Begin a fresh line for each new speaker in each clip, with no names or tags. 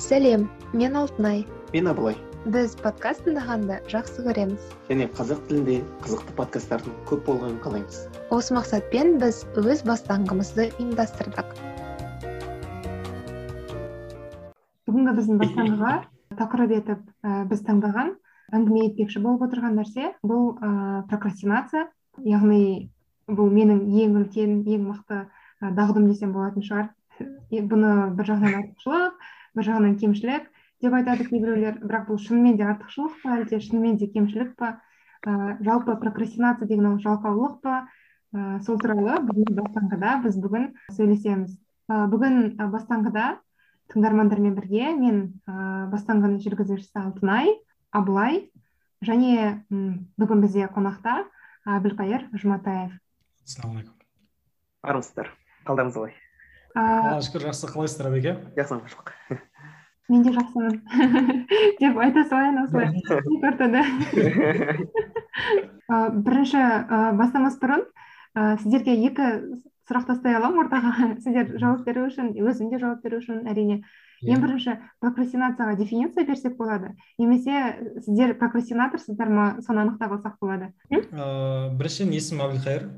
сәлем мен алтынай.
Мен абылай.
Біз подкаст тыңдағанды жақсы көреміз.
Және қазақ тілінде қызықты подкасттардың көп болғанын қалаймыз.
Осы мақсатпен біз өз бастаңғымызды ұйымдастырдық.
Бүгінгі біздің бастаңғыға тақырып етіп ә, біз таңдаған әңгіме етпекші болып отырған нәрсе бұл ә, прокрастинация. Яғни бұл менің ең үлкен ең мықты ә, дағдым десем болатын шығар. Бұны бір жағынан артықшылық бір жағынан кемшілік. Деп айтады кейбіреулер бірақ бұл шынымен де артықшылық па әлде шынымен де кемшілік па? Ә, жалпы прокрастинация деген ол жалқаулық па? Ә, сол туралы бүгінгі бастаңғыда біз бүгін сөйлесеміз. Ә, бүгін бастаңғыда тыңдармандармен бірге мен ә, бастаңғының жүргізушісі алтынай абылай және бүгін бізде қонақта әбілқайыр жұматаев.
Ассалаумағалейкум.
Армысыздар. Қалдарыңыз қалай?
Аллаға шүкір жақсы қалайсыздар әбеке.
Жақсымын жоқ
мен де жақсымын. Деп айта салайын осылай. Ортада бірінші бастамас бұрын сіздерге екі сұрақ тастай аламын ортаға. Сіздер жауап беру үшін өзім де жауап беру үшін әрине. Ең бірінші прокрастинацияға дефиниция берсек болады немесе сіздер прокрастинаторсыздар ма соны анықтап алсақ болады
біріншіден есімім әбілқайыр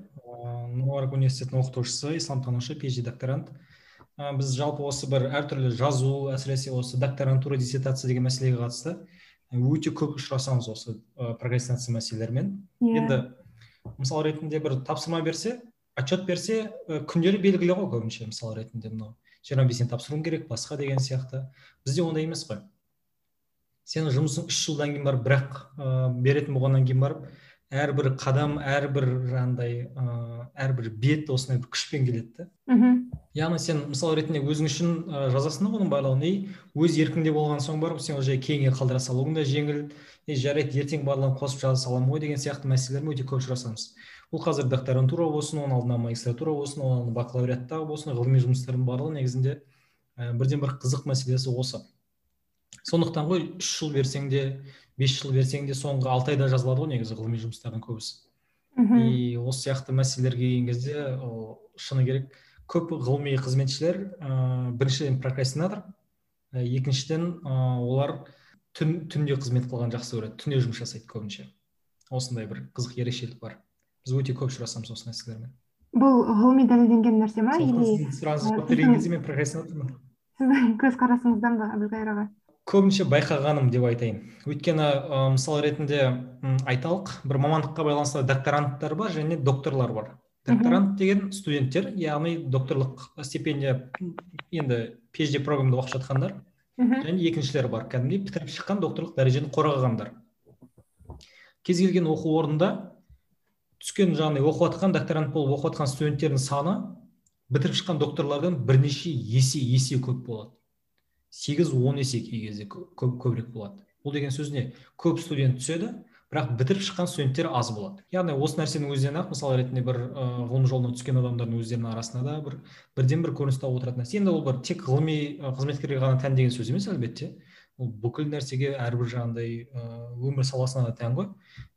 мубарак университетінің оқытушысы исламтанушы phd докторант. Ә, біз жалпы осы бір әртүрлі жазу әсіресе осы докторантура диссертация деген мәселеге қатысты. Өте көп ұшырасамыз осы ә, прокрастинация мәселелерімен. Yeah. Иә. енді мысал ретінде бір тапсырма берсе отчет берсе ә, күндері белгілі ғой көбінше мысал ретінде мынау. Жиырма бесіне тапсыруым керек басқа деген сияқты. Бізде ондай емес қой. Сенің жұмысың үш жылдан кейін барып бірақ ә, беретін болғаннан кейін барып әрбір қадам әрбір жаңағыдай ыыы әрбір бет осындай бір күшпен келеді да. Мхм. Яғни сен мысал ретінде өзің үшін ә, жазасың да оның барлығын. И өз еркіңде болған соң барып сен уже кейінге қалдыра салуың да жеңіл и жарайды ертең барлығын қосып жаза саламын ғой деген сияқты мәселелермен өте көп ұшырасамыз бұл қазір докторантура болсын оның алдына магистратура болсын оның алдына бакалавриаттағы болсын ғылыми жұмыстардың барлығы негізінде ә, бірден бір қызық мәселесі осы. Сондықтан ғой үш жыл берсең де бес жыл берсең де соңғы алты айда жазылады ғой негізі ғылыми жұмыстардың көбісі. Мхм. И осы сияқты мәселелерге келген кезде ол шыны керек көп ғылыми қызметшілер ыыы біріншіден прокрастинатор екіншіден ыыы олар түн түнде қызмет қылған жақсы көреді түнде жұмыс жасайды көбінше. Осындай бір қызық ерекшелік бар. Біз өте көп ұшырасамыз осы мәселелермен
бұл ғылыми дәлелденген нәрсе ма?
Или сұрағыңыз көп берген кезде мен прокрастинатормын
сіздің көзқарасыңыздан ба әбілқайыр аға?
Көбінше байқағаным деп айтайын. Өйткені ә, мысал ретінде айталық бір мамандыққа байланысты докторанттар бар және докторлар бар. Докторант деген студенттер яғни докторлық стипендия енді phd программада оқып жатқандар және екіншілер бар. Кәдімгідей бітіріп шыққан докторлық дәрежені қорғағандар. Кез келген оқу орнында түскен жаңағыдай оқып жатқан докторант болып оқып жатқан студенттердің саны бітіріп шыққан докторлардан бірнеше есе есе көп болады. Сегіз он есе кей кезде көп, көбірек болады. Бұл деген сөз не көп студент түседі. Бірақ бітіріп шыққан студенттер аз болады. Яғни осы нәрсенің өзінен ақ мысал ретінде бір ә, ғылым жолына түскен адамдардың өздерінің арасында да бір бірден бір көрініс тауып отыратын нәрсе. Енді ол бір тек ғылыми қызметкерге ғана тән деген сөз емес әлбетте. Ол бүкіл нәрсеге әрбір жаңағыдай өмір саласына да тән ғой.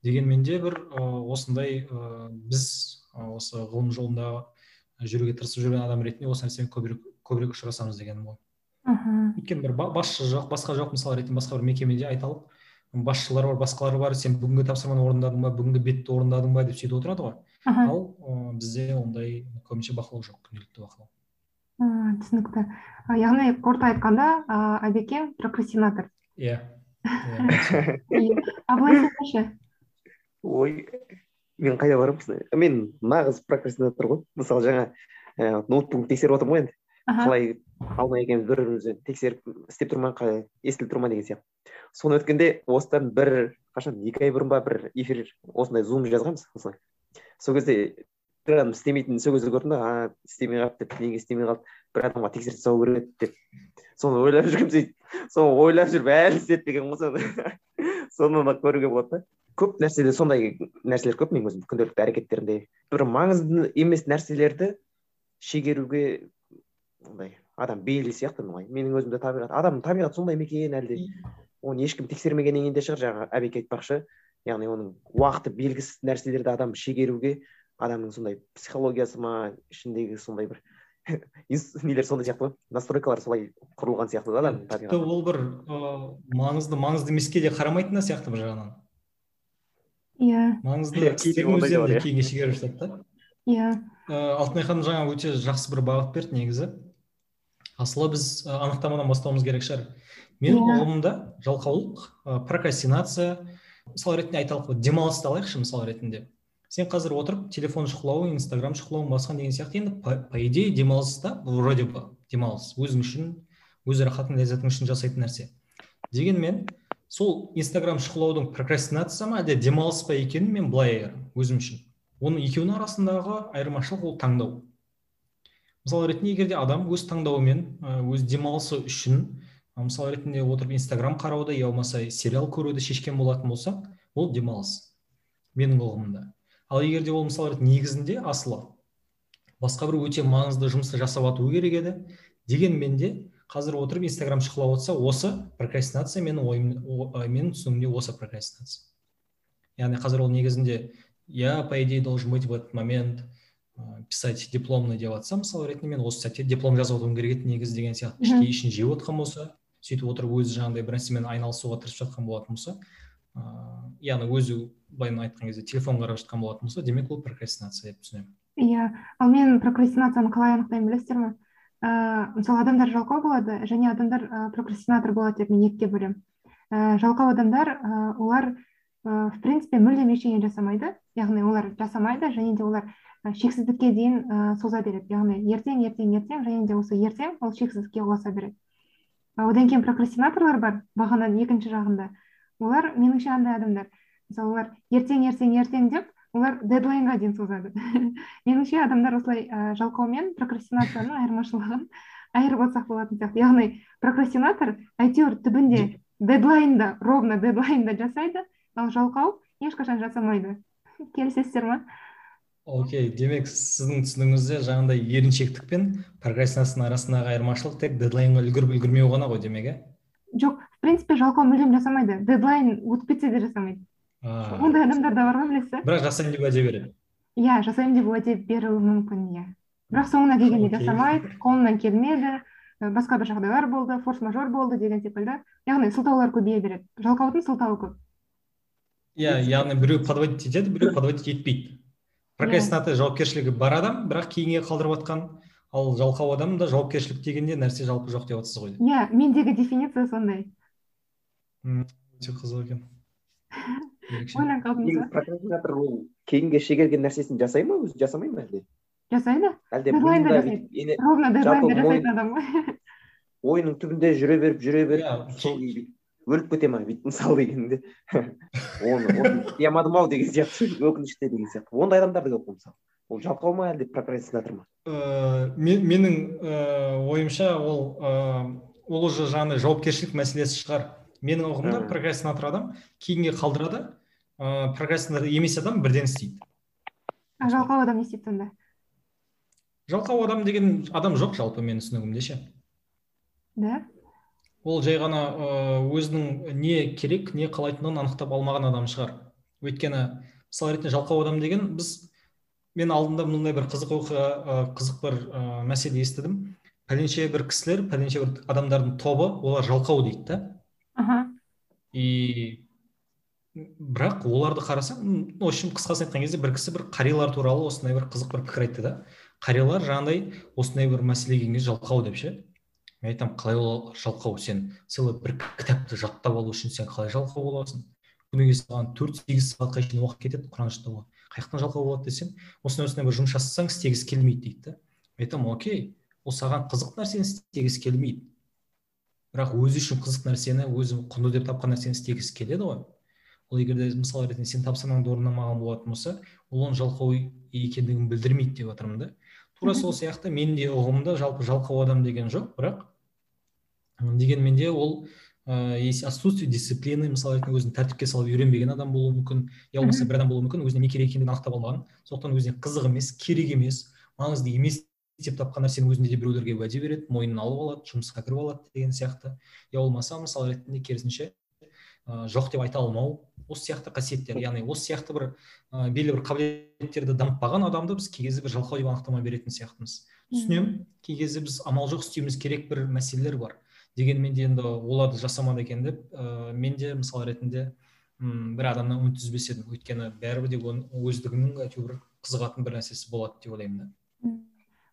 Дегенмен де бір осындай ә, біз осы ғылым жолында жүруге тырысып жүрген адам ретінде осы нәрсемен көбірек көбірек ұшырасамыз дегенім ғой мхм. Өйткені бір басшы жоқ басқа жоқ мысалы ретінде басқа бір мекемеде айталық басшылар бар басқалар бар сен бүгінгі тапсырманы орындадың ба бүгінгі бетті орындадың ба деп сөйтіп отырады ғой. Ал ә, бізде ондай көбінше бақылау жоқ күнделікті бақылау.
Түсінікті. Яғни қорыта айтқанда ыыы әбекең прокрастинатор.
Иә.
Абылай сіз
ой мен қайда барамын мен нағыз прокрастинатор ғой. Мысалы жаңа ә, ноутбук тексеріп отырмын ғой енді. Қалай алма екеуміз бір бірімізбен тексеріп істеп тұр ма естіліп тұр ма деген сияқты. Соны өткенде осыдан бір қашан екі ай бұрын ба бір эфир осындай зум жазғанбыз осылай. Сол кезде бір адам істемейтінін сол кезде көрдім да а істемей қалды деп неге істемей қалды? Бір адамға тексеріп тастау керек еді деп. Соны ойлап жүргенмін сөйтіп соны ойлап жүріп әлі істетпегенмін ғой соны. Соны да көруге болады да. Көп нәрседе сондай нәрселер көп менің өзім күнделікті әрекеттерімде. Бір маңызды емес нәрселерді шегеруге андай адам бейіл сияқты былай менің өзімде табиғат адамның табиғаты сондай ма екен әлде? Оны ешкім тексермегеннен кейін де шығар. Жаңағы әбеке айтпақшы яғни оның уақыты белгісіз нәрселерді адам шегеруге адамның сондай психологиясы ма ішіндегі сондай бір нелер сондай сияқты ғой. Настройкалар солай құрылған сияқты да адамның
тіпті ол бір маңызды маңызды емеске де қарамайтын сияқты бір жағынан.
Иә.
Маңызды де кейінге шегеріп жатады да.
Иә.
Алтынай ханым жаңа өте жақсы бір бағыт берді негізі. Асылы біз анықтамадан бастауымыз керек шығар. Менің иә. ұғымымда жалқаулық прокрастинация мысал ретінде айталық демалысты алайықшы мысал ретінде. Сен қазір отырып телефон шұқылау инстаграм шұқылау басқа деген сияқты енді по, по идее демалыс та вроде бы демалыс. Өзің үшін өз рахатың ләззатың үшін жасайтын нәрсе. Дегенмен сол инстаграм шұқылаудың прокрастинация ма әлде демалыс па екенін мен былай өзім үшін. Оның екеуінің арасындағы айырмашылық ол таңдау. Мысал ретінде егер де адам өз таңдауымен өз демалысы үшін мысал ретінде отырып инстаграм қарауды я болмаса сериал көруді шешкен болатын болса ол демалыс менің ұғымымда. Ал егер де ол мысалы негізінде асылы басқа бір өте маңызды жұмысты жасап жату керек еді дегенмен де қазір отырып инстаграм шұқылап отырса осы прокрастинация менің ойым менің түсінігімде осы прокрастинация. Яғни қазір ол негізінде я по идее должен быть в этот момент писать дипломный деп жатса мысалы ретінде мен осы сәтте диплом жазып отыруым керек еді негізі деген сияқты. Іштей ішін жеп отқан болса сөйтіп отырып өзі жаңағыдай бір нәрсемен айналысуға тырысып жатқан болатын болса ыыы яғни өзі былай айтқан кезде телефон қарап жатқан болатын болса демек ол прокрастинация деп түсінемін.
Иә ал мен прокрастинацияны қалай анықтаймын білесіздер ме? Ыыы мысалы адамдар жалқау болады және адамдар ә, прокрастинатор болады деп мен екіге бөлемін. Ә, жалқау адамдар ә, олар ә, в принципе мүлдем ештеңе жасамайды. Яғни олар жасамайды және де олар шексіздікке дейін ә, соза береді. Яғни ертең ертең ертең және де осы ертең ол шексіздікке ұласа береді. Одан кейін прокрастинаторлар бар бағананың екінші жағында. Олар меніңше андай адамдар. Мысалы олар ертең ертең ертең деп олар дедлайнға дейін созады. Меніңше адамдар осылай ә, жалқау мен прокрастинацияның айырмашылығын айырып отырсақ болатын сияқты. Яғни прокрастинатор әйтеуір түбінде дедлайнда ровно дедлайнда жасайды ал жалқау ешқашан жасамайды. келісесіздер ма?
Окей демек сіздің түсінігіңізде жаңағыдай еріншектік пен прокрастинацияның арасындағы айырмашылық тек дедлайнға үлгеріп үлгермеу ғана ғой демек иә?
Жоқ в принципе жалқау мүлдем жасамайды. Дедлайн өтіп кетсе де жасамайды. Ондай адамдар да бар ғой білесіз
бірақ жасаймын деп уәде береді.
Иә жасаймын деп уәде беруі мүмкін иә. Бірақ соңына келгенде жасамайды қолынан келмеді басқа бір жағдайлар болды форс мажор болды деген секілді. Яғни сылтаулар көбейе береді. Жалқаудың сылтауы көп.
Иә яғни біреу подводить етеді біреу подводить етпейді. Прокрастинатор жауапкершілігі бар адам бірақ кейінге қалдырып жатқан ал жалқау адам да жауапкершілік дегенде нәрсе жалпы жоқ деп отырсыз ғой.
Иә мендегі дефиниция сондай.
Өте қызық екен.
Ойланып қалдыңыз ба?
прокрастинатор ол кейінге шегерген нәрсесін жасай ма өзі жасамай ма әлде?
Жасайды.
Әлде
ровно дедлайнда жасайтын адам ғой.
Ойының түбінде жүре беріп жүре беріп сол өліп кете ма бүйтіп мысалы дегенде. Оны істей алмадым ау деген сияқты өкініште деген сияқты. Ондай адамдар да көп қой мысалы. Ол жалқау ма әлде прокрастинатор ма?
Ыыы менің ыыы ойымша ол ыыы ол уже жаңағыдай жауапкершілік мәселесі шығар. Менің ұғымымда прокрастинатор адам кейінге қалдырады. Ыыы прокрастинатор емес адам бірден істейді.
А жалқау адам не істейді сонда?
Жалқау адам деген адам жоқ жалпы менің түсінігімде ше.
Да?
Ол жай ғана өзінің не керек не қалайтынын анықтап алмаған адам шығар. Өйткені мысал ретінде жалқау адам деген біз мен алдында мындай бір қызық оқиға қызық бір ә, мәселе естідім. Пәленше бір кісілер пәленше бір адамдардың тобы олар жалқау дейді да. И бірақ оларды қарасаң в общем қысқасын айтқан кезде бір кісі бір қариялар туралы осындай бір қызық бір пікір айтты да. Қариялар жаңағыдай осындай бір мәселе келген кезде жалқау деп ше. Мен айтамын қалай ол жалқау сен целый бір кітапты жаттап алу үшін сен қалай жалқау боласың? Күніге саған төрт сегіз сағатқа шейін уақыт кетеді құран жаттауға. Қай жақтан жалқау болады десем осындай осындай бір жұмыс жасасаң істегісі келмейді дейді да. Мен айтамын окей ол саған қызық нәрсені істегісі келмейді. Бірақ өзі үшін қызық нәрсені өзі құнды деп тапқан нәрсені істегісі келеді ғой. Ол егер де мысал ретінде сен тапсырмаңды орындамаған болатын болса ол оның жалқау екендігін білдірмейді деп жатырмын да. Тура сол сияқты менің де ұғымымда жалпы жалқау адам деген жоқ бірақ дегенмен де ол ыыы отсутствие дисциплины мысалы ретінде өзін тәртіпке салып үйренбеген адам болуы мүмкін я болмаса бір адам болуы мүмкін өзіне не керек екендігін анықтап алмаған сондықтан өзіне қызық емес керек емес маңызды емес істеп тапқан нәрсені өзінде де біреулерге уәде береді мойнына алып алады жұмысқа кіріп алады деген сияқты. Я болмаса мысал ретінде керісінше ә, жоқ деп айта алмау осы сияқты қасиеттер яғни осы сияқты бір ә, белгілі бір қабілеттерді дамытпаған адамды біз кей кезде бір жалқау деп анықтама беретін сияқтымыз. Түсінемін кей кезде біз амал жоқ істеуіміз керек бір мәселелер бар. Дегенмен де енді оларды жасамады екен деп ә, мен де мысал ретінде м бір адамнан үміт үзбес едім. Өйткені бәрібір де оның өздігінің әйтеуір қызығатын бір нәрсесі болады деп ойлаймын да.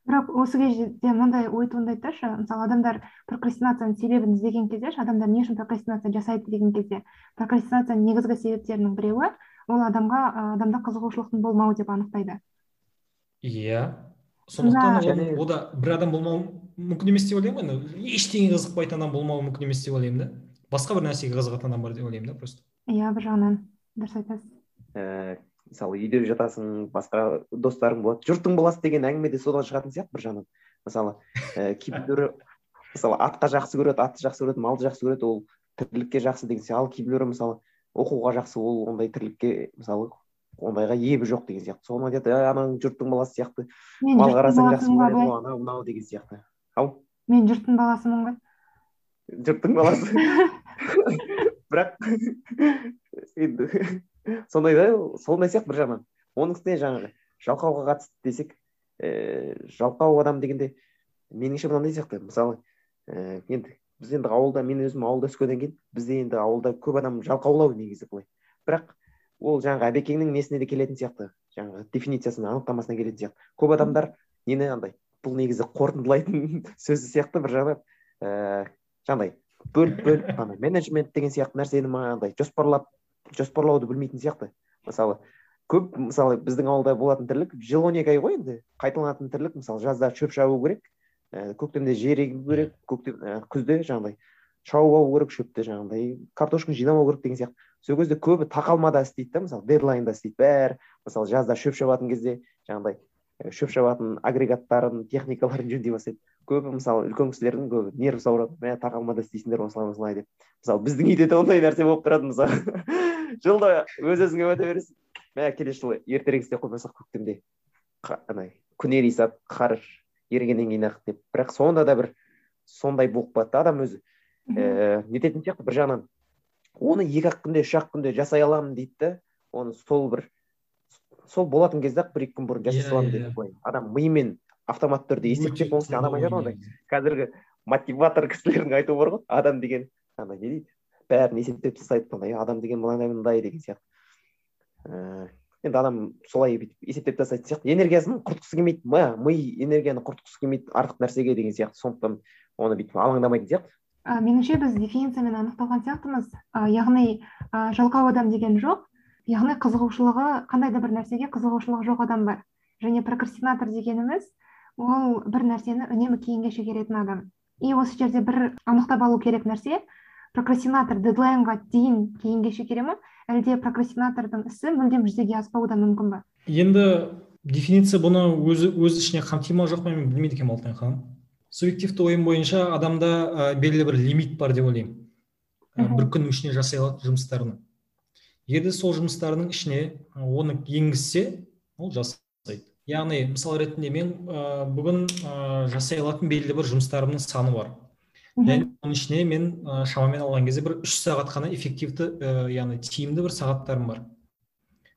Бірақ осы кезде мындай ой туындайды дашы мысалы адамдар прокрастинацияның себебін іздеген кезде адамдар не үшін прокрастинация жасайды деген кезде прокрастинацияның негізгі себептерінің біреуі ол адамға адамда қызығушылықтың болмауы деп анықтайды.
Иә. Сондықтан ода бір адам болмауы мүмкін емес деп ойлаймын ғой ештеңеге қызықпайтын адам болмауы мүмкін емес деп ойлаймын да. Басқа бір нәрсеге қызығатын адам бар деп ойлаймын да просто.
Иә бір жағынан. Дұрыс айтасыз.
Ііі мысалы үйде жатасың басқа достарың болады. Жұрттың баласы деген әңгіме де содан шығатын сияқты бір жағынан. Мысалы ііі кейбіреулері мысалы атқа жақсы көреді атты жақсы көреді малды жақсы көреді ол тірлікке жақсы деген. Сияқты ал кейбіреулері мысалы оқуға жақсы ол ондай тірлікке мысалы ондайға ебі жоқ деген сияқты. Соны айтады анаң жұрттың баласы сияқты. Мал қарасаң жақсы анау мынау деген сияқты. Ау?
Мен жұрттың баласымын ғой
жұрттың баласы. Бірақ енді сондай да сондай сияқты бір жағынан. Оның үстіне жаңағы жалқауға қатысты десек ііі жалқау адам дегенде меніңше мынандай сияқты. Мысалы ііі енді біз енді ауылда мен өзім ауылда өскеннен кейін бізде енді ауылда көп адам жалқаулау негізі былай. Бірақ ол жаңағы әбекеңнің несіне де келетін сияқты. Жаңағы дефинициясына анықтамасына келетін сияқты. Көп адамдар нені андай бұл негізі қорытындылайтын сөзі сияқты бір жағынан ііі жаңағыдай бөліп бөліп ана менеджмент деген сияқты нәрсені андай жоспарлап жоспарлауды білмейтін сияқты. Мысалы көп мысалы біздің ауылда болатын тірлік жыл он екі ай ғой енді қайталанатын тірлік. Мысалы жазда шөп шабу керек ә, көктемде жер егу керек көктем ә, күзде жаңағыдай шауып алу керек шөпті жаңағыдай картошканы жинап алу керек деген сияқты. Сол кезде көбі тақалмада істейді да мысалы дедлайнда істейді. Бәрі мысалы жазда шөп шабатын кезде жаңағыдай шөп шабатын агрегаттарын техникаларын жөндей бастайды. Көбі мысалы үлкен кісілердің көбі нервісі ауырады мә тақалмада істейсіңдер осылай осылай деп. Мысалы біздің үйде де ондай нәрсе болып тұрады мысалы. Жылда өз өзіңе уәде бересің. Мә келесі жылы ертерек істеп қоймасақ көктемде ана күн ерисап қар ергеннен кейін ақ деп. Бірақ сонда да бір сондай болып қалады да адам өзі. Ііі нететін сияқты бір жағынан оны екі ақ күнде үш ақ күнде жасай аламын дейді да оны сол бір сол болатын кезде ақ бір екі күн бұрын жасай саламын деп былай адам миымен автоматты түрде есептеп оның адам айтады ғой. қазіргі мотиватор кісілердің айтуы бар ғой. Адам деген ана не дейді? Бәрін есептеп тастайды мындай адам деген мынандай мындай деген сияқты. Ііі енді адам солай бүйтіп есептеп тастайтын сияқты. Энергиясын құртқысы келмейді ма? Ми энергияны құртқысы келмейді артық нәрсеге деген сияқты. Сондықтан оны бүйтіп алаңдамайтын сияқты.
Ә, меніңше біз дефинициямен анықталған сияқтымыз. Ә, яғни ә, жалқау адам деген жоқ. Яғни қызығушылығы қандай да бір нәрсеге қызығушылығы жоқ адам бар. Және прокрастинатор дегеніміз ол бір нәрсені үнемі кейінге шегеретін адам. И осы жерде бір анықтап алу керек нәрсе прокрастинатор дедлайнға дейін кейінге шегере ма? Әлде прокрастинатордың ісі мүлдем жүзеге аспауы да мүмкін ба?
Енді дефиниция бұны өзі өз ішіне қамти ма жоқ па мен білмейді екенмін алтынай ханым. Субъективті ойым бойынша адамда ә, белгілі бір лимит бар деп ойлаймын. Ә, бір күннің ішінде жасай алатын жұмыстарының. Егер де сол жұмыстарының ішіне оны енгізсе ол жасайды. Яғни мысал ретінде мен ә, бүгін ә, жасай алатын белгілі бір жұмыстарымның саны бар. Және оның ішіне мен ә, шамамен алған кезде бір үш сағат қана эффективті ә, яғни тиімді бір сағаттарым бар.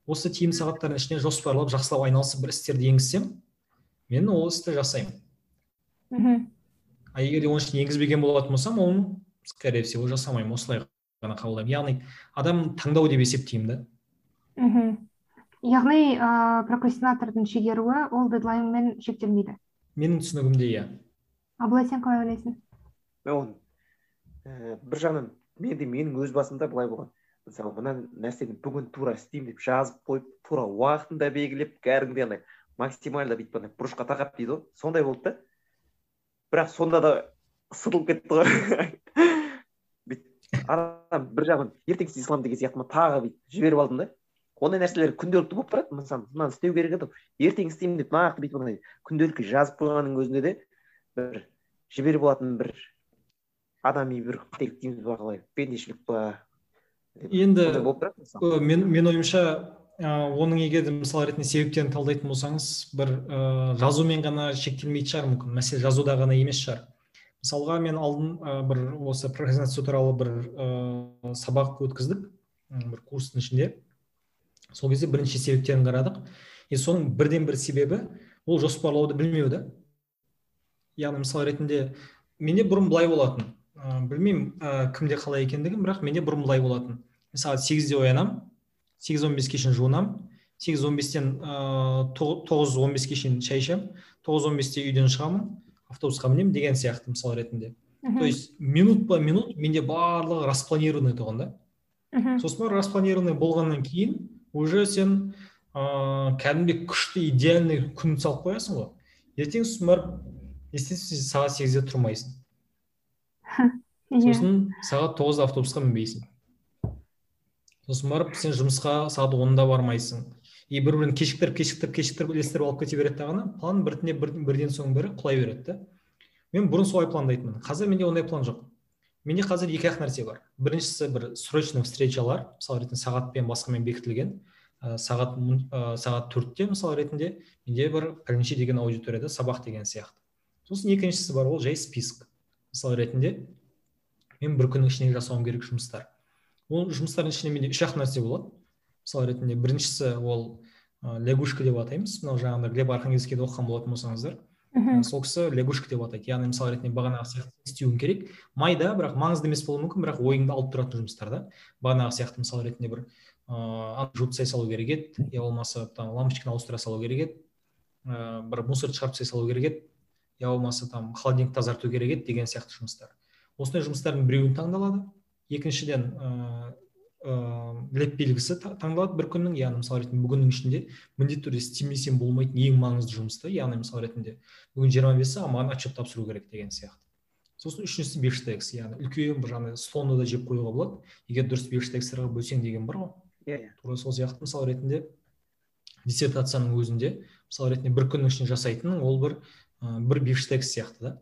Осы тиімді сағаттардың ішіне жоспарлап жақсылап айналысып бір істерді енгізсем мен ол істі жасаймын. Мхм а егер де оның ішіне енгізбеген болатын болсам оны скорее всего жасамаймын осылай ғана қабылдаймын. Яғни адам таңдау деп есептеймін да.
Мхм яғни ыыы прокрастинатордың шегеруі ол дедлайнмен шектелмейді.
Менің түсінігімде иә.
Абылай сен қалай ойлайсың?
Оны ііі бір жағынан мен де менің өз басымда былай болған. Мысалы мына нәрсені бүгін тура істеймін деп жазып қойып тура уақытын да белгілеп кәдімгідей андай максимально бүйтіп андай бұрышқа тақап дейді ғой. Сондай болды да. Бірақ сонда да ысырылып кетті ғой. Адам бір жағынан ертең істей саламын деген сияқты тағы бүйтіп жіберіп алдым да. Ондай нәрселер күнделікті болып тұрады мысалы мынаны істеу керек еді ертең істеймін деп нақты бүйтіп андай күнделікке жазып қойғанның өзінде де бір жіберіп алатын бір адами бір қателік дейміз ба қалай пендешілік па
енді мен мен ойымша ә, оның егер де мысал ретінде себептерін талдайтын болсаңыз бір ә, жазумен ғана шектелмейтін шығар мүмкін. Мәселе жазуда ғана емес шығар. Мысалға мен алдын ә, бір осы прокрастинация туралы бір ә, сабақ өткіздік бір курстың ішінде. Сол кезде бірінші себептерін қарадық. И соның бірден бір себебі ол жоспарлауды білмеу да. Яғни мысал ретінде менде бұрын былай болатын. Ә, білмеймін ә, кімде қалай екендігін бірақ менде бұрын былай болатын. Мен сағат сегізде оянамын сегіз он беске шейін жуынамын сегіз он бестен тоғыз он беске шейін шай ішемін тоғыз он бесте үйден шығамын автобусқа мінемін деген сияқты мысал ретінде то есть минут по минут менде барлығы распланированный тұғын да сосын барып распланированный болғаннан кейін уже сен ыыы кәдімгідей күшті идеальный күн салып қоясың ғой ертең сосын барып естественно сағат сегізде тұрмайсың сосын сағат тоғызда автобусқа мінбейсің сосын барып сен жұмысқа сағат онда бармайсың. И бір бірін кешіктіріп кешіктіріп кешіктіріп ілестіріп алып кете береді дағыны план біртіндеп бірден соң бірі құлай береді да. Мен бұрын солай пландайтынмын. Қазір менде ондай план жоқ. Менде қазір екі ақ нәрсе бар. Біріншісі бір срочный встречалар мысалы ретінде сағатпен басқамен бекітілген. Ә, сағат ә, сағат төртте мысалы ретінде. Менде бір пәленше деген аудиторияда сабақ деген сияқты. Сосын екіншісі бар ол жай список. Мысалы ретінде мен бір күннің ішінде жасауым керек жұмыстар. Ол жұмыстардың ішінде менде үш ақ нәрсе болады. Мысалы ретінде біріншісі ол ә, лягушка деп атаймыз. Мынау жаңағыдай глеб архангельскийді оқыған болатын болсаңыздар. Мхм. Сол кісі лягушка деп атайды. Яғни мысалы ретінде бағанағы сияқты істеуің керек. Майда бірақ маңызды емес болуы мүмкін бірақ ойыңды алып тұратын жұмыстар да бағанағы сияқты мысалы ретінде бір ыыы жуып тастай салу керек еді. Я болмаса там лампочканы ауыстыра салу керек еді. Ыыы бір мусорды шығарып тастай салу керек еді. Я болмаса там холодильник тазарту керек еді деген сияқты жұмыстар. Осындай жұмыстардың біреуін таңдалады. Екіншіден ыыы леп белгісі таңдалады бір күннің яғни мысалы ретінде бүгіннің ішінде міндетті түрде істемесем болмайтын ең маңызды жұмысты яғни мысалы ретінде бүгін жиырма бесі а маған отчет тапсыру керек деген сияқты. Сосын үшіншісі бифштекс яғни үлкен бір жаңағыдай слонды да жеп қоюға болады. Егер дұрыс бифштекстарға бөлсең деген бар ғой. Иә yeah. тура сол сияқты мысалы ретінде диссертацияның өзінде мысалы ретінде бір күннің ішінде жасайтының ол бір ә, бір бифштекс сияқты да.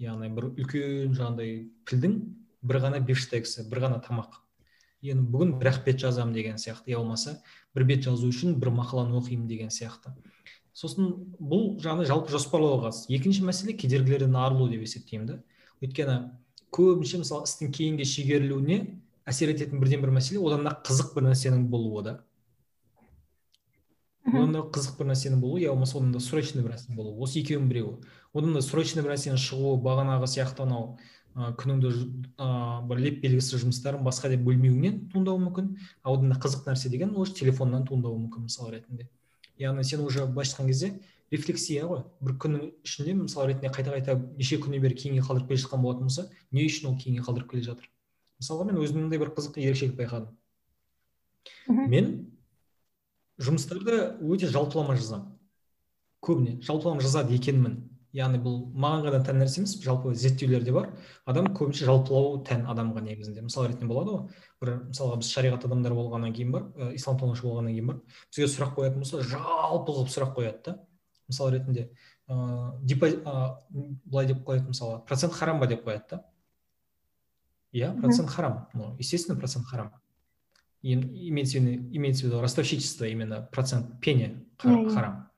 Яғни бір үлкен жаңағыдай пілдің бір ғана бифштексі бір ғана тамақ. Енді бүгін бір ақ бет жазамын деген сияқты я болмаса бір бет жазу үшін бір мақаланы оқимын деген сияқты. Сосын бұл жаңағы жалпы жоспарлауға қатысты екінші мәселе кедергілерден арылу деп есептеймін да. Өйткені көбінше мысалы істің кейінге шегерілуіне әсер ететін бірден бір мәселе одан да қызық бір нәрсенің болуы да. Одан да қызық бір нәрсенің болуы я болмаса одан да срочный бір нәрсенің болуы. Осы екеуінің біреуі. Одан да срочный бір нәрсенің шығуы бағанағы сияқты анау ә, күніңді ә, бір леп белгісіз жұмыстарын басқа деп бөлмеуіңнен туындауы мүмкін а одан да қызық нәрсе деген ол телефоннан туындауы мүмкін мысал ретінде. Яғни сен уже былайша айтқан кезде рефлексия ғой. Бір күннің ішінде мысал ретінде қайта қайта неше күннен бері кейінге қалдырып келе жатқан болатын болса не үшін ол кейінге қалдырып келе жатыр? Мысалға мен өзімде бір қызық ерекшелік байқадым. Мен жұмыстарды өте жалпылама жазамын. Көбіне жалпылама жазады екенмін. Яғни бұл маған ғана тән нәрсе емес жалпы зерттеулерде бар. Адам көбінесе жалпылау тән адамға негізінде. Мысал ретінде болады ғой. Бір мысалға біз шариғат адамдар болғаннан кейін бар ә, исламтанушы болғаннан кейін бар. Бізге сұрақ қоятын болса жалпы қылып сұрақ қояды да. Мысал ретінде ыыы ә, былай деп қояды мысалы процент харам ба деп қояды да. Иә процент харам. Ну естественно процент харам. Имеется в виду ростовщичество именно процент пене иә. харам.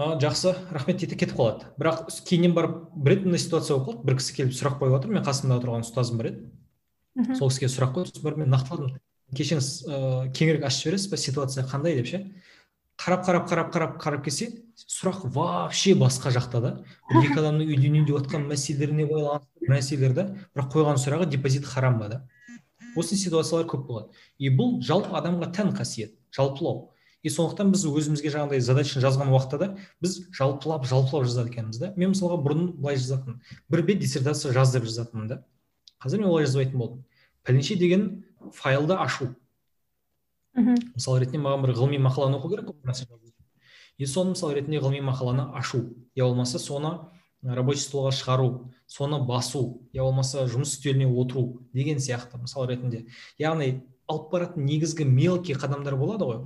А, жақсы рахмет дейді кетіп қалады. Бірақ кейіннен барып бір рет мындай ситуация болып қалды. бір кісі келіп сұрақ қойып жатыр мен қасымда тұрған ұстазым бар еді сол кісіге сұрақ қойды сосын барып мен нақтыладым. Кешіріңіз ыыы кеңірек ашып жібересіз ба ситуация қандай деп ше? Қарап қарап қарап қарап қарап келсе сұрақ вообще басқа жақта да. Бір екі адамның үйленейін деп жатқан мәселелеріне байланысты нәрселер да бірақ қойған сұрағы депозит харам ба да? Осы ситуациялар көп болады. И бұл жалпы адамға тән қасиет жалпылау. И сондықтан біз өзімізге жаңағыдай задачаны жазған уақытта да біз жалпылап жалпылап жазады екенбіз да. Мен мысалға бұрын былай жазатынмын. Бір бет диссертация жаз деп жазатынмын да. Қазір мен олай жазбайтын болдым. Пәленше деген файлды ашу. Мхм мысалы ретінде маған бір ғылыми мақаланы оқу керек и соны мысалы ретінде ғылыми мақаланы ашу. Я болмаса соны рабочий столға шығару соны басу. Я болмаса жұмыс үстеліне отыру деген сияқты мысалы ретінде. Яғни алып баратын негізгі мелкий қадамдар болады ғой.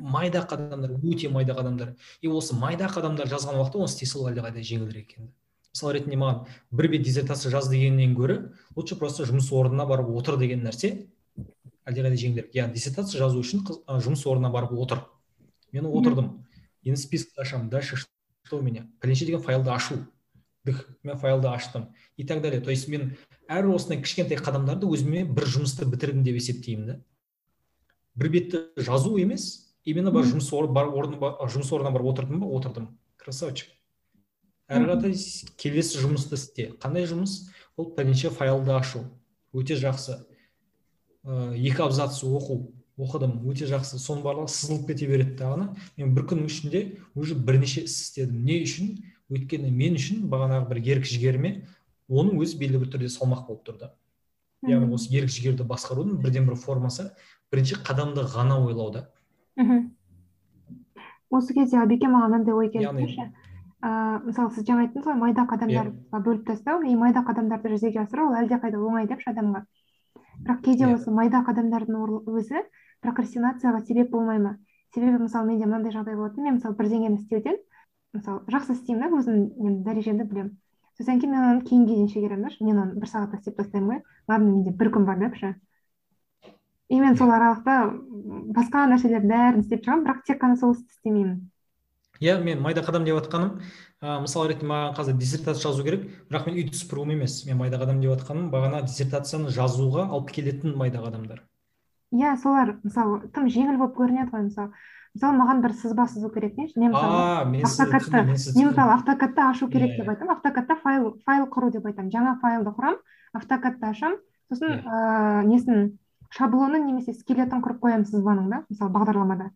Майда қадамдар өте майда қадамдар. И осы майда қадамдар жазған уақытта оны істей салу әлдеқайда жеңілірек екен. Мысалы ретінде маған бір бет диссертация жаз дегеннен гөрі лучше просто жұмыс орнына барып отыр деген нәрсе әлдеқайда жеңілірек. Яғни диссертация жазу үшін жұмыс орнына барып отыр. Мен отырдым. Енді список ашамын. Дальше что у меня? Пәленше деген файлды ашу. Мен файлды аштым. И так далее. То есть мен әр осындай кішкентай қадамдарды өзіме бір жұмысты бітірдім деп есептеймін да. Бір бетті жазу емес именно бар жұмыс бар орны жұмыс орнына барып отырдым ба отырдым. Красавчик. Әрі қаратай келесі жұмысты істе. Қандай жұмыс? Ол бірінші файлды ашу. Өте жақсы. Ә, екі абзац оқу. Оқыдым. Өте жақсы. Соның барлығы сызылып кете береді дағыны мен бір күннің ішінде уже бірнеше іс істедім. Не үшін? Өйткені мен үшін бағанағы бір ерік жігеріме оның өзі белгілі бір түрде салмақ болып тұрды яғни осы ерік жігерді басқарудың бірден бір формасы бірінші қадамды ғана ойлау да.
Мхм. Осы кезде әбеке маған мынандай ой келіп тұршы ыыы мысалы сіз жаңа айттыңыз ғой майда қадамдар иә. бөліп тастау. И майда қадамдарды жүзеге асыру ол әлдеқайда оңай депші адамға. Бірақ кейде иә. осы майда қадамдардың өзі прокрастинацияға себеп болмай ма? Себебі мысалы менде мынандай жағдай болатын. Мен мысалы бірдеңені істеуден мысалы жақсы істеймін да өзімнің дәрежемді білемін. Содан кейін мен оны кейінге дейін шегеремін да мен оны бір сағатта істеп тастаймын ғой. Ладно менде бір күн бар депші и мен сол аралықта басқа нәрселердің бәрін істеп шығамын бірақ тек қана сол істі істемеймін.
Иә мен майда қадам деп жатқаным ә, мысал ретінде маған қазір диссертация жазу керек бірақ мен үйді сыпыруым емес. Мен майда қадам деп жатқаным бағана диссертацияны жазуға алып келетін майда қадамдар
иә солар мысалы тым жеңіл болып көрінеді ғой мысалы. Мысалы маған бір сызба сызу керек дейінші мен мысалы автокадты мен мысалы автокадты ашу керек деп айтамын. Автокадта файл файл құру деп айтамын. Жаңа файлды құрамын автокадты ашамын. Сосын ыыы несін шаблонын немесе скелетін құрып қоямын сызбаның да мысалы бағдарламада.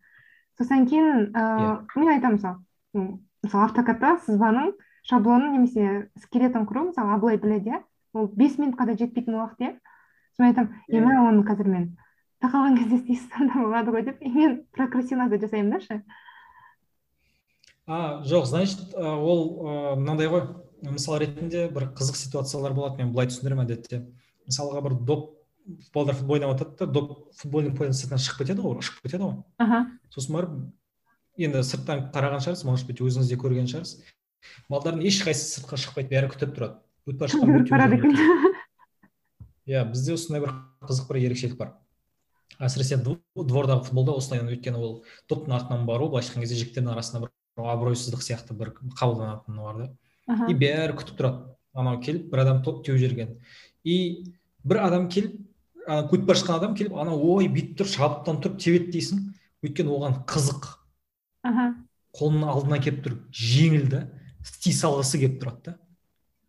Содан кейін ыыы мен айтамын мысалы мысалы автокадта сызбаның шаблонын немесе скелетін құру мысалы абылай біледі иә. Ол бес минутқа да жетпейтін уақыт иә. Сосын айтамын е мә оны қазір мен тақалған кезде істей салсам да болады ғой деп и мен прокрастинация жасаймын да ше
а жоқ значит ол мынандай ғой. Мысал ретінде бір қызық ситуациялар болады. Мен былай түсіндіремін әдетте. Мысалға бір доп футболдар футбол ойнап жатады да доп футбольный поляның сыртынан шығып кетеді ғой ұшып кетеді ғой. Аха. Сосын барып енді сырттан қараған шығарсыз может быть өзіңіз де көрген шығарсыз. Балдардың ешқайсысы сыртқа шықпайды бәрі күтіп тұрады. Өтіп бара жатқан иә бізде осындай бір қызық бір ерекшелік бар. Әсіресе двордағы футболда осылай өйткені ол топтың артынан бару былайша айтқан кезде жігіттердің арасында бір абыройсыздық сияқты бір қабылданатыны бар да. И бәрі күтіп тұрады. Анау келіп бір адам топ теуіп жіберген. И бір адам келіп өтіп бара жатқан адам келіп ана ой бүйтіп тұр шабыттан тұрып тебеді дейсің. Өйткені оған қызық. Аха. Қолының алдына келіп тұр жеңіл да істей салғысы келіп тұрады да.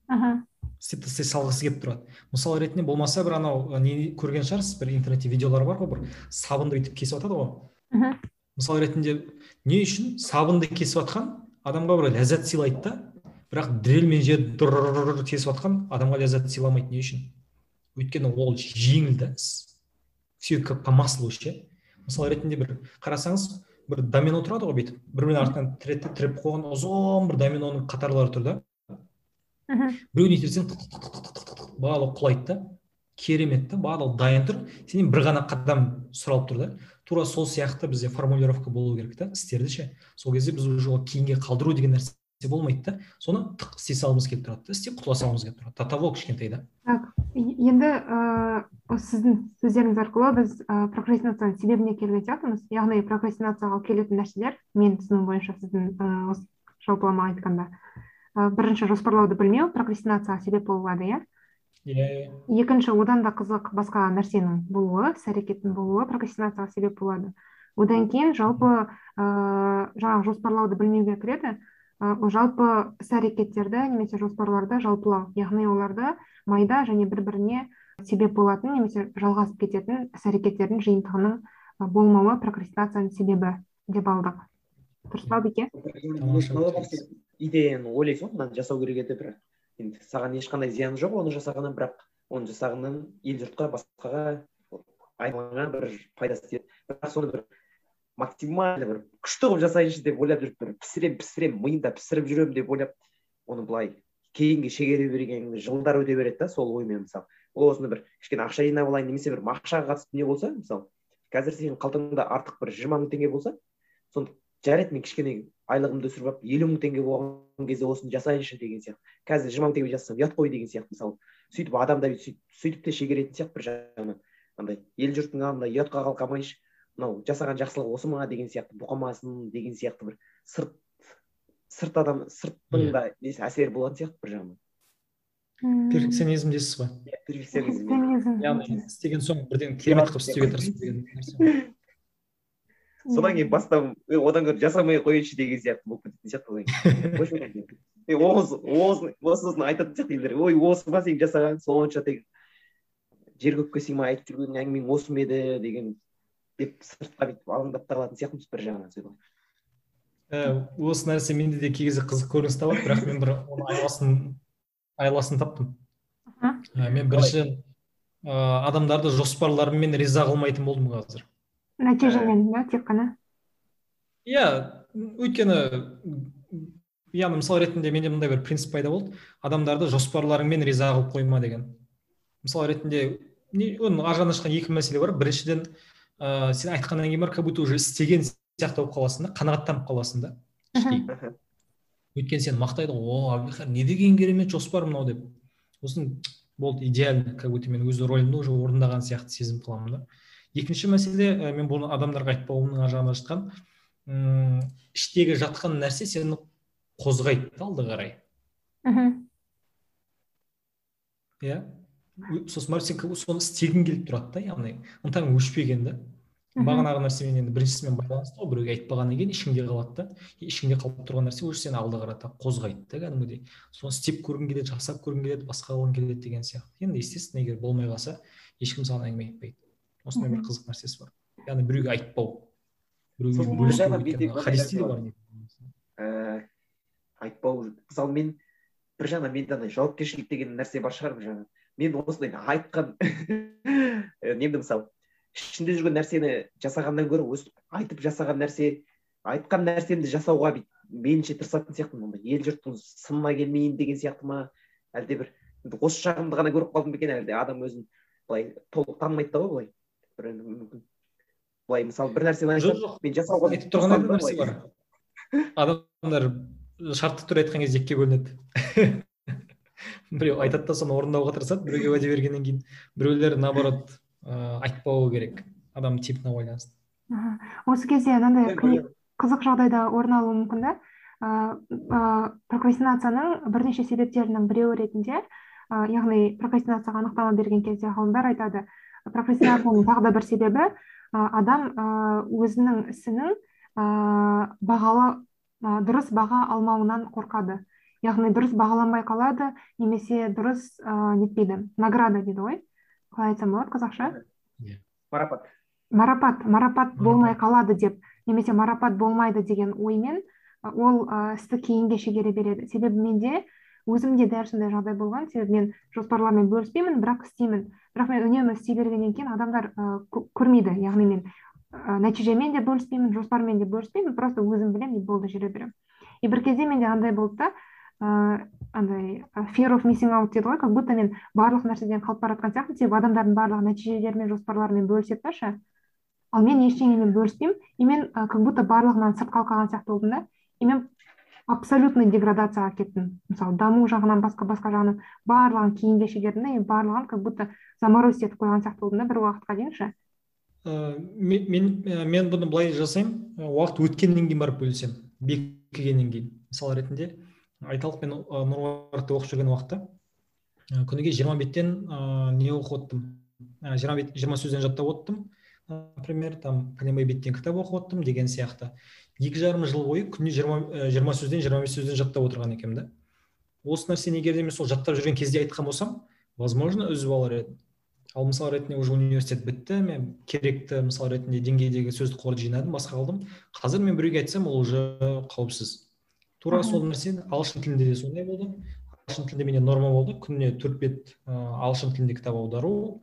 Аха. Істеп тастай салғысы келіп тұрады мысал ретінде болмаса бір анау не көрген шығарсыз бір интернетте видеолар бар ғой бір сабынды бүйтіп кесіп жатады ғой мысал ретінде не үшін сабынды кесіп жатқан адамға бір ләззат сыйлайды да бірақ дрельмен жерді кесіп жатқан адамға ләззат сыйламайды не үшін өйткені ол жеңіл да все как по маслу ше мысал ретінде бір қарасаңыз бір домино тұрады ғой бүйтіп бір бірінің артынан тіреп қойған ұзын бір доминоның қатарлары тұр да біреуін итерсең барлығы құлайды да. Керемет та барлығы дайын тұр. Сенен бір ғана қадам сұралып тұр да. Тура сол сияқты бізде формулировка болу керек та істерді ше. Сол кезде біз уже кейінге қалдыру деген нәрсе болмайды да. Соны тық істей салғымыз келіп тұрады да істеп құтыла салғымыз келіп тұрады. До того кішкентай да.
Так енді ыыы сіздің сөздеріңіз арқылы біз ыыы прокрастинацияның себебіне келген сияқтымыз яғни прокрастинацияға алып келетін нәрселер мен түсінуім бойынша сіздің ыыы осы жалпылама айтқанда. Ә, бірінші жоспарлауды білмеу прокрастинацияға себеп бола алады иә. Иә екінші одан да қызық басқа нәрсенің болуы іс әрекеттің болуы прокрастинацияға себеп болады одан кейін жалпы ыыы жаңағы жоспарлауды білмеуге кіреді. Ол жалпы іс әрекеттерді немесе жоспарларды жалпылау яғни оларды майда және бір біріне себеп болатын немесе жалғасып кететін іс әрекеттердің жиынтығының болмауы прокрастинацияның себебі деп алдық. Дұрыс па бике
идеяны ойлайсың ғой мынаны жасау керек еді бірақ енді саған ешқандай зияны жоқ оны жасағаннан бірақ оны жасағаннан ел жұртқа басқаға айналаңа бір пайдасы тиеді. Бірақ соны бір максимально бір күшті қылып жасайыншы деп ойлап жүріп бір пісірем пісірем миымда пісіріп жүремін деп ойлап оны былай кейінге шегере берген жылдар өте береді да сол оймен мысалы. Ол осыны бір кішкене ақша жинап алайын немесе бір ақшаға қатысты не болса мысалы қазір сенің қалтаңда артық бір жиырма мың теңге болса соны жарайды мен кішкене айлығымды өсіріп алып елу мың теңге болған кезде осыны жасайыншы деген сияқты. Қазір жиырма мың теңге жасасам ұят қой деген сияқты мысалы. Сөйтіп адамда сөйтіп те шегеретін сияқты бір жағынан. Андай ел жұрттың алдында ұятқа қалқамайыншы. Мынау жасаған жақсылығы осы ма деген сияқты бұқамасын деген сияқты бір сырт сырт адам сырттың да несі әсері болатын сияқты бір жағынан.
Перфекционизм дейсіз ғой
иә перфекционизм.
Яғни істеген соң бірден керемет қылып істеуге тырысу деген нәрсе.
Содан кейін бастап одан гөрі жасамай ақ қояйыншы деген сияқты болып кететін сияқты одан кейін оғыз оғыз осысын айтатын сияқты елдер. Ой осы ма сен жасаған сонша тек жер көкке сыймай айтып жүрген әңгімең осы ма еді деген деп сыртқа бүйтіп алаңдап та қалатын сияқтымыз бір жағынан сөйтіп
ә, осы нәрсе менде де кей кезде қызық көрініс табады бірақ мен бір оның айласын айласын таптым. Мен бірінші ә, адамдарды жоспарларыммен риза қылмайтын болдым қазір.
Нәтижемен да тек қана
иә өйткені яғни мысал ретінде менде мындай бір принцип пайда болды. Адамдарды жоспарларыңмен риза қылып қойма деген. Мысал ретінде оның ар жағынан шыққан екі мәселе бар. Біріншіден ә, сен айтқаннан кейін барып как будто уже істеген сияқты болып қаласың да қанағаттанып қаласың да. Өйткені сені мақтайды ғой о әбілқайыр не деген керемет жоспар мынау деп. Сосын болды идеально как будто мен өз ролімді уже орындаған сияқты сезім қыламын да. Екінші мәселе ә, мен бұны адамдарға айтпауымның ар жағынан жатқан м іштегі жатқан нәрсе сені қозғайды да алды қарай.
Мхм.
Иә. Сосын барып сен соны істегің келіп тұрады да яғни ынтаң өшпеген да. Бағанағы нәрсемен енді біріншісімен байланысты ғой біреуге айтпағаннан кейін ішіңде қалады да. Ішіңде қалып тұрған нәрсе уже сені алға қарата қозғайды да кәдімгідей. Соны істеп көргің келеді жасап көргің келеді басқа қылғың келеді деген сияқты. Енді естественно егер болмай қалса ешкім саған әңгіме айтпайды. Осындай бір қызық нәрсесі бар. Яғни біреуге айтпау біреуге хадисте де бар.
ә, айтпау мысалы мен бір жағынан менде андай жауапкершілік деген нәрсе бар шығар бір жағынан. Мен осындай айтқан немді мысалы ішінде жүрген нәрсені жасағаннан гөрі өстіп айтып жасаған нәрсе айтқан нәрсемді жасауға бүйтіп мейлінше тырысатын сияқтымын. Ел жұрттың сынына келмейін деген сияқты ма? Әлде бір осы жағымды ғана көріп қалдым ба екен? Әлде адам өзін былай толық танымайды да ғой былай? Бір мүмкін былай мысалы бір нәрсені мен жасауға
айтып тұрған нәрсе бар. Адамдар шартты түрде айтқан кезде екіге бөлінеді. Біреу айтады да соны орындауға тырысады біреуге уәде бергеннен кейін біреулер наоборот ыыы айтпауы керек. Адам типіне байланысты.
Осы кезде мынандай қызық жағдайда орын алуы мүмкін да? Ыыы прокрастинацияның бірнеше себептерінің біреуі ретінде яғни прокрастинацияға анықтама берген кезде ғалымдар айтады прокрастинацияның тағы да бір себебі адам өзінің ісінің бағалы дұрыс баға алмауынан қорқады. Яғни дұрыс бағаланбай қалады немесе дұрыс ыыы нетпейді. Награда дейді ғой? Қалай айтсам болады қазақша?
Иә. Марапат.
Марапат марапат болмай қалады деп. Немесе марапат болмайды деген оймен ол істі кейінге шегере береді. Себебі менде өзімде дәл сондай жағдай болған. себебі мен жоспарлармен бөліспеймін бірақ істеймін. бірақ мен үнемі істей бергеннен кейін адамдар ә, көрмейді. яғни мен ә, нәтижемен де бөліспеймін жоспармен де бөліспеймін просто өзім білемін и болды жүре беремін. И бір кезде менде андай болды да ыыы андай fear of missing out дейді ғой как будто мен барлық нәрседен қалып бара жатқан сияқтымын. Себебі адамдардың барлығы нәтижелерімен жоспарларымен бөліседі да ше. Ал мен ештеңемен бөліспеймін. И мен как будто барлығынан сырт қалып қалған сияқты болдым да. И мен абсолютный деградацияға кеттім мысалы даму жағынан басқа басқа жағынан барлығын кейінге шегердім да и барлығын как будто заморозить етіп қойған сияқты болдым да бір уақытқа дейін ше?
Мен, мен мен бұны былай жасаймын. Уақыт өткеннен кейін барып бөлісемін бекігеннен кейін. Мысал ретінде айталық мен нұр оқып жүрген уақытта күніге жиырма беттен ыыы не оқып отырдым жиырма бет жиырма сөзден жаттап отырдым например там пәленбай беттен кітап оқып отырдым деген сияқты. Екі жарым жыл бойы күніне жиырма жиырма сөзден жиырма бес сөзден жаттап отырған екенмін да. Осы нәрсені егер де мен сол жаттап жүрген кезде айтқан болсам возможно үзіп алар едім ал мысал ретінде уже университет бітті мен керекті мысал ретінде деңгейдегі сөздік қорды жинадым басқа қылдым қазір мен біреуге айтсам ол уже қауіпсіз. Тура сол нәрсе ағылшын тілінде де сондай болды. Ағылшын тілінде менде норма болды. Күніне төрт бет ағылшын тілінде кітап аудару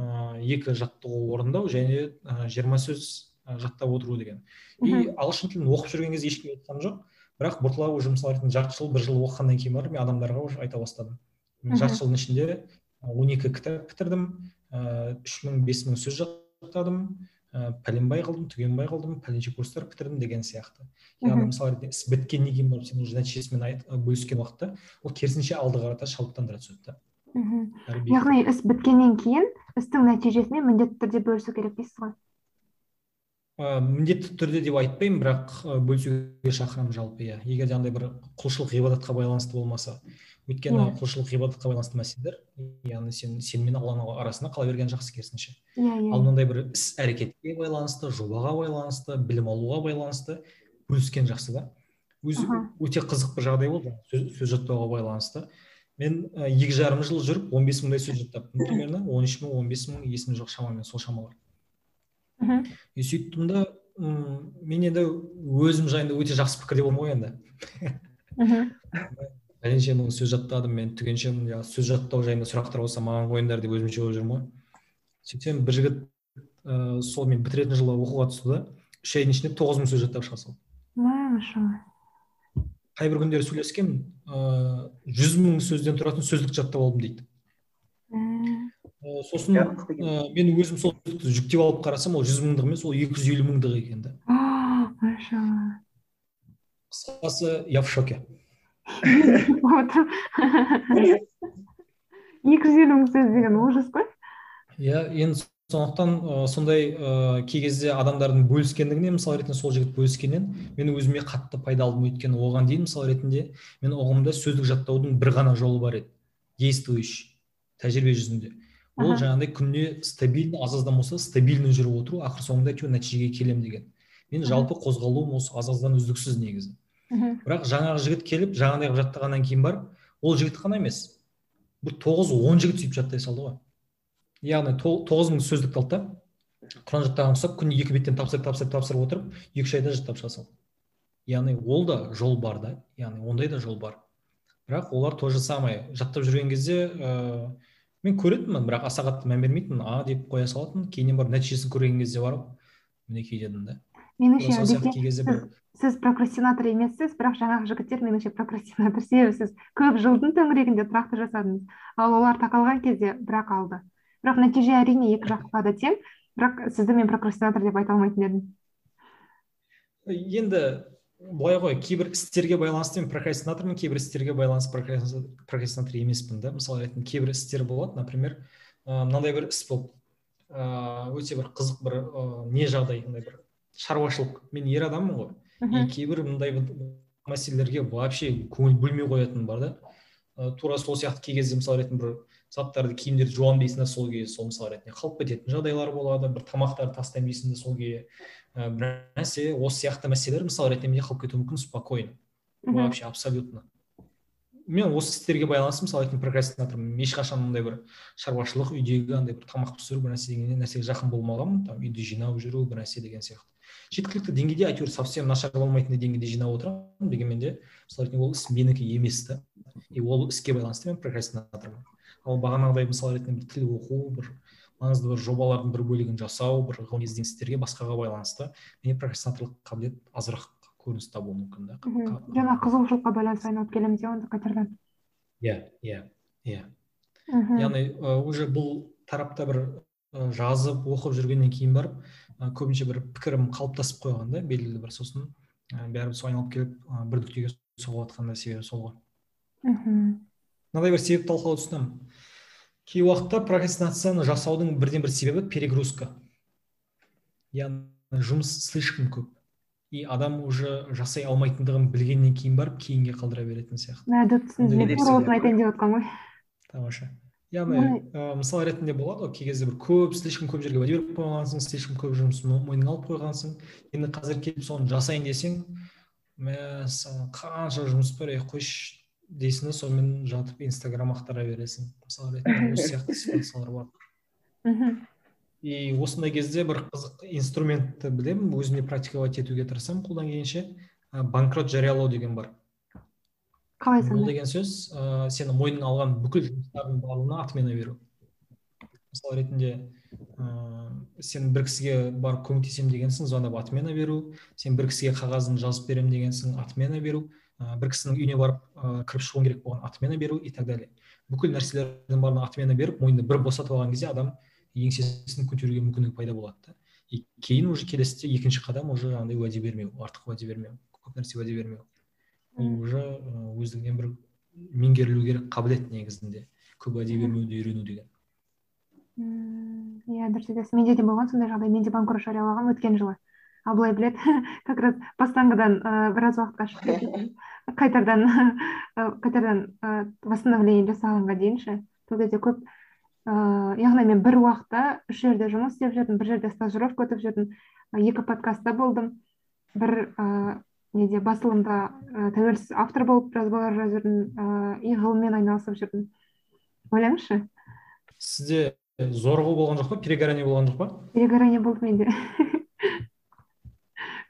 ыыы екі жаттығу орындау және жиырма сөз жаттап отыру деген. И ағылшын тілін оқып жүрген кезде ешкім айтқан жоқ. Бірақ бірталай уже мысалы жарты жыл бір жыл оқығаннан кейін барып мен адамдарға уже айта бастадым. Мен жарты жылдың ішінде он екі кітап бітірдім. Ыыы үш мың бес мың сөз жаттадым. Ә, пәленбай қылдым түгенбай қылдым пәленше курстар бітірдім деген сияқты. Яғни мысалы ретінде іс біткеннен кейін барып сен уже нәтижесімен бөліскен уақытта ол керісінше алды қарата шабыттандыра түседі да.
Мхм. Яғни іс біткеннен кейін істің нәтижесімен міндетті түрде бөлісу керек дейсіз ғой?
Ә, міндетті түрде деп айтпаймын бірақ бөлісуге шақырамын жалпы иә. Егер де андай бір құлшылық ғибадатқа байланысты болмаса өйткені yeah. құлшылық ғибадатқа байланысты мәселелер яғни сен сен мен алланың арасында қала берген жақсы керісінше.
Иә yeah,
ал мынандай бір іс әрекетке байланысты жобаға байланысты білім алуға байланысты бөліскен жақсы да. Өзі өте қызық бір жағдай болды сөз жаттауға байланысты. Мен екі жарым жыл жүріп 15 бес мыңдай сөз жаттаппын. Примерно он үш мың он бес мың есімде жоқ шамамен сол шамалар. Мхм и сөйттім да мен енді өзім жайында өте жақсы пікірде болдым ғой енді. Пәленше мың сөз жаттадым мен түгенше мың сөз жаттау жайында сұрақтар болса маған қойыңдар деп өзімше болып жүрмін ғой. Сөйтсем бір жігіт ыыы сол мен бітіретін жылы оқуға түсті да үш айдың ішінде тоғыз мың сөз жаттап шыға салды.
Машалла.
Қай бір күндері сөйлескенмін ыыы жүз мың сөзден тұратын сөздік жаттап алдым дейді. Сосын ә, мен өзім сол жүктеп алып қарасам ол жүз мыңдық емес ол екі жүз елу мыңдық екен да
машалла.
Қысқасы я в шоке.
Екі жүз елу мың сөз деген ужас қой.
Иә енді сондықтан ә, сондай ә, кей кезде адамдардың бөліскендігіне мысал ретінде сол жігіт бөліскеннен мен өзіме қатты пайда алдым. Өйткені оған дейін мысал ретінде мен ұғымда сөздік жаттаудың бір ғана жолы бар еді. Действующий тәжірибе жүзінде. Ол жаңағыдай күніне стабильно аз аздан болса стабильно жүріп отыру ақыр соңында әйтеуір нәтижеге келемін деген. Мен жалпы қозғалуым осы аз аздан үздіксіз негізі. Бірақ жаңағы жігіт келіп жаңағыдай қылып жаттағаннан кейін барып ол жігіт қана емес бір тоғыз он жігіт сөйтіп жаттай салды ғой. Яғни тоғыз мың сөздікті алды да. Құран жаттаған ұқсап күніне екі беттен тапсырып тапсырып тапсырып отырып екі үш айда жаттап шыға салды. Яғни ол да жол бар да яғни ондай да жол бар. Бірақ олар то же самое жаттап жүрген кезде ыыы мен көретінмін бірақ аса қатты мән бермейтінмін а деп қоя салатынмын кейіннен барып нәтижесін көрген кезде барып мінекей дедім да
меніңше сіз прокрастинатор емессіз бірақ жаңағы жігіттер меніңше прокрастинатор себебі сіз көп жылдың төңірегінде тұрақты жасадыңыз. Ал олар тақалған кезде бірақ алды. Бірақ нәтиже әрине екі жаққа да тең. Бірақ сізді мен прокрастинатор деп айта алмайтын едім.
Енді былай ғой кейбір істерге байланысты мен прокрастинатормын кейбір істерге байланысты прокрастинатор емеспін да. Мысалы ретінде кейбір істер болады. Например мынандай бір іс болды. Ыыы өте бір қызық бір ыыы не жағдай мындай бір шаруашылық. Мен ер адаммын ғой. И кейбір мындай мәселелерге вообще көңіл бөлмей қоятын бар да. Тура сол сияқты кей кезде мысалы ретінде бір заттарды киімдерді жуамын дейсің да сол кезде сол мысал ретінде. Қалып кететін жағдайлар болады бір тамақтарды тастаймын дейсің да сол ә, бір нәрсе осы сияқты мәселелер мысал ретінде менде қалып кетуі мүмкін спокойно. Вообще абсолютно. Мен осы істерге байланысты мысалы ретінде прокрастинатормын ешқашан мындай бір шаруашылық үйдегі андай бір тамақ пісіру бір нәрсе деген нәрсеге жақын болмағанмын там үйді жинап жүру бір нәрсе деген сияқты. Жеткілікті деңгейде әйтеуір совсем нашар болмайтын деңгейде жинап отырамын дегенмен де мысалы ретінде ол іс менікі емес та. И ол іске байланысты мен прокрастинатормын. Ал бағанағыдай мысал ретінде бір тіл оқу бір маңызды бір жобалардың бір бөлігін жасау бір ғылыми ізденістерге басқаға байланысты менде прокрастинаторлық қабілет азырақ көрініс табуы мүмкін да.
Жаңа қызығушылыққа байланысты айналып келеміз иә онда қайтардан
иә иә иә. Яғни уже бұл тарапта бір жазып оқып жүргеннен кейін барып көбінше бір пікірім қалыптасып қойған да белгілі бір сосын бәрібір сол айналып келіп бір нүктеге соғып жатқан да себебі сол ғой. Мхм мынандай бір себеп талқылауға ұсынамын кей уақытта прокрастинацияны жасаудың бірден бір себебі перегрузка. Яғни жұмыс слишком көп. И адам уже жасай алмайтындығын білгеннен кейін барып кейінге қалдыра беретін сияқты.
Айтайын деп жатқан ғой.
Тамаша. Яғни ә, мысал ретінде болады ғой кей кезде бір көп слишком көп жерге уәде беріп қойғансың слишком көп жұмысты мойныңа алып қойғансың. Енді қазір келіп соны жасайын десең мәссаған қанша жұмыс бар ей қойшы дейсің да сонымен жатып инстаграм ақтара бересің. Мысалы ретінде осы сияқты ситуациялар бар. Мхм. И осындай кезде бір қызық инструментті білемін өзіме практиковать етуге тырысамын қолдан келгенше. Банкрот жариялау деген бар.
Қалай
бұл деген сөз ыыы сені мойныңа алған бүкіл жұмыстардың барлығына отмена беру мысалы ретінде ыыы сен бір кісіге барып көмектесемін дегенсің звондап отмена беру сен бір кісіге қағазын жазып беремін дегенсің отмена беру бір кісінің үйіне барып ыыы кіріп шығуың керек болған отмена беру и так далее. Бүкіл нәрселердің барлығына отмена беріп мойнды бір босатып алған кезде адам еңсесін көтеруге мүмкіндік пайда болады да. И кейін уже келесіде екінші қадам уже андай уәде бермеу артық уәде бермеу көп нәрсе уәде бермеу. Ол уже өздігінен бір меңгерілу керек қабілет негізінде көп уәде бермеуді үйрену деген.
Иә дұрыс айтасың менде де болған сондай жағдай. Мен де банкрот жариялағанмын өткен жылы. Ал былай білет как раз бастаңғыдан ыыы біраз уақытқа шығып кететін қайтардан қайтардан ыыы восстановление жасағанға дейін ше сол кезде көп ыыы яғни мен бір уақытта үш жерде жұмыс істеп жүрдім бір жерде стажировка өтіп жүрдім екі подкастта болдым. Бір ыыы неде басылымда ә, тәуелсіз автор болып жазбалар жазып жүрдім ә, и ғылыммен айналысып жүрдім. Ойлаңызшы?
Сізде зорығу болған жоқ па перегорание болған жоқ па?
Перегорание болды менде.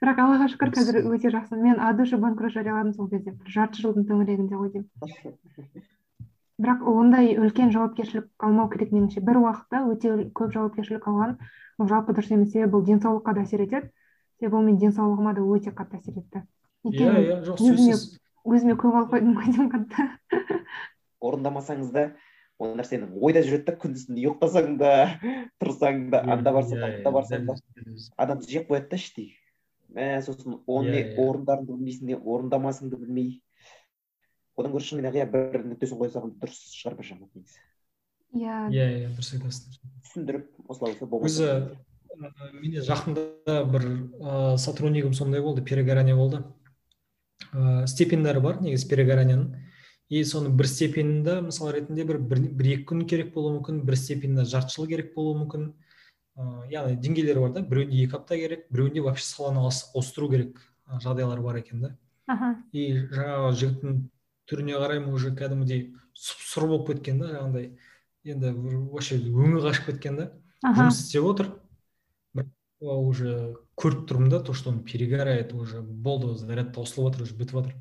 бірақ аллаға шүкір қазір өте жақсы. Мен от души банкрот жарияладым сол кезде. Бір жарты жылдың төңірегінде ғой деймін. Бірақ ондай үлкен жауапкершілік алмау керек меніңше. Бір уақытта өте көп жауапкершілік алған ол жалпы дұрыс емес себебі бұл денсаулыққа да әсер етеді. Себебі ол менің денсаулығыма да өте қатты әсер етті.
Иә иә жоқ сөзсіз
өзіме көп алып қойдым ғой деймін қатты.
Орындамасаңыз да ол нәрсені ойда жүреді да күндіз түні ұйықтасаң да тұрсаң да анда барсаң да анда барсаң да. адамды жеп қояды да іштей. Мә сосын оны не орындарыңды білмейсің не орындамасыңды білмей. Одан гөрі шынымен ақ иә бір нүктесін қоя салған дұрыс шығар бір жағынан негізі.
Иә.
Иә иә дұрыс айтасыз
түсіндіріп осылай болса
өзі менде жақында бір ыыы сотруднигім сондай болды перегорание болды. Ыыы степендері бар негізі перегоранияның. И соның бір степенінде мысал ретінде бір, бір, бір екі күн керек болуы мүмкін бір степенінде жарты жыл керек болуы мүмкін. Ыыы яғни деңгейлері бар да біреуінде екі апта керек біреуінде вообще саланы ауыстыру керек жағдайлар бар екен да.
Аха.
И жаңағы жігіттің түріне қараймын уже кәдімгідей сұп сұр болып кеткен да жаңағыдай енді вообще өңі қашып кеткен да. Жұмыс істеп отыр. Бірақ уже көріп тұрмын да то что он перегорает уже болды заряд таусылып жатыр уже бітіп жатыр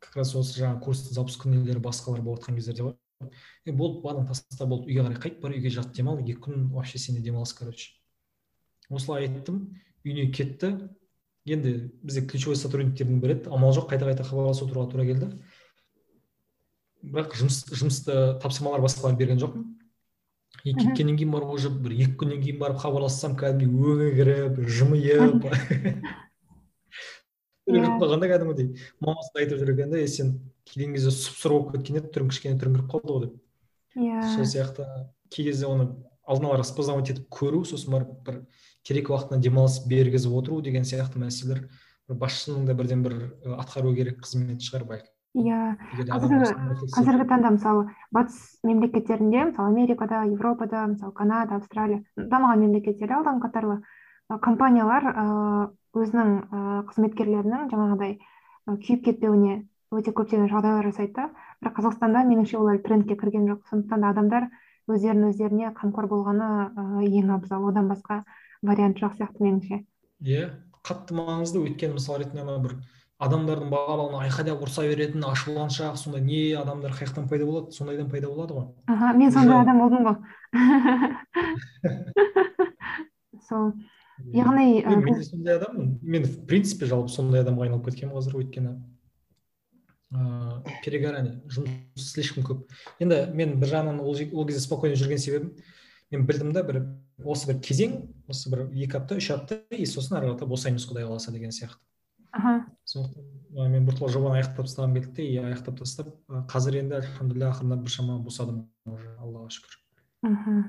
как раз осы жаңағы курстың запуск күнелері басқалар болып жатқан кездерде бар. Е болды барлығын таста болды үйге қарай қайт бар үйге жат демал екі күн вообще сенде демалыс короче. Осылай айттым үйіне кетті. Енді бізде ключевой сотрудниктердің бірі еді амал жоқ қайта қайта хабарласып отыруға тура келді. Бірақ жұмыс жұмысты тапсырмалар басқалар берген жоқпын. И кеткеннен кейін барып уже бір екі күннен кейін барып хабарлассам кәдімгідей өңі кіріп жымиып кіріп қалған да кәдімгідей мамасы да айтып жүр екен да сен келген кезде сұп сұр болып кеткен еді түрің кішкене түріңкіріп қалды ғой деп.
Иә.
Сол сияқты кей кезде оны алдын ала распознавать етіп көру сосын барып бір керек уақытында демалыс бергізіп отыру деген сияқты мәселелер бір басшының да бірден бір атқару керек қызметі шығар бәлкім
иә. Қазіргі таңда мысалы батыс мемлекеттерінде мысалы америкада европада мысалы канада австралия дамыған мемлекеттерде алдан қатарлы компаниялар ыыы өзінің ыыы қызметкерлерінің жаңағыдай күйіп кетпеуіне өте көптеген жағдайлар жасайды да. Бірақ қазақстанда меніңше ол әлі трендке кірген жоқ. Сондықтан да адамдар өздерін өздеріне қамқор болғаны ыыы ең абзал. Одан басқа вариант жоқ сияқты меніңше.
Иә қатты маңызды. Өйткені мысалы ретінде ана бір адамдардың барлығын айқайлап ұрса беретін ашуланшақ сондай не адамдар қай жақтан пайда болады? Сондайдан пайда болады ғой.
Аха мен сондай адам болдым ғой. Сол. Яғни
мен сондай адаммын. Мен в принципе жалпы сондай адамға айналып кеткенмін қазір өйткені. Ыыы перегорание. Жұмыс слишком көп. Енді мен бір жағынан ол, ол кезде спокойно жүрген себебім мен білдім да бір осы бір кезең осы бір екі апта үш апта и сосын ары қарата босаймыз құдай қаласа деген сияқты.
Аха.
Сондықтан мен біртоға жобаны аяқтап тастағым келді де и аяқтап тастап қазір енді альхамдулилля ақырындап біршама босадым уже аллаға шүкір.
Мхм.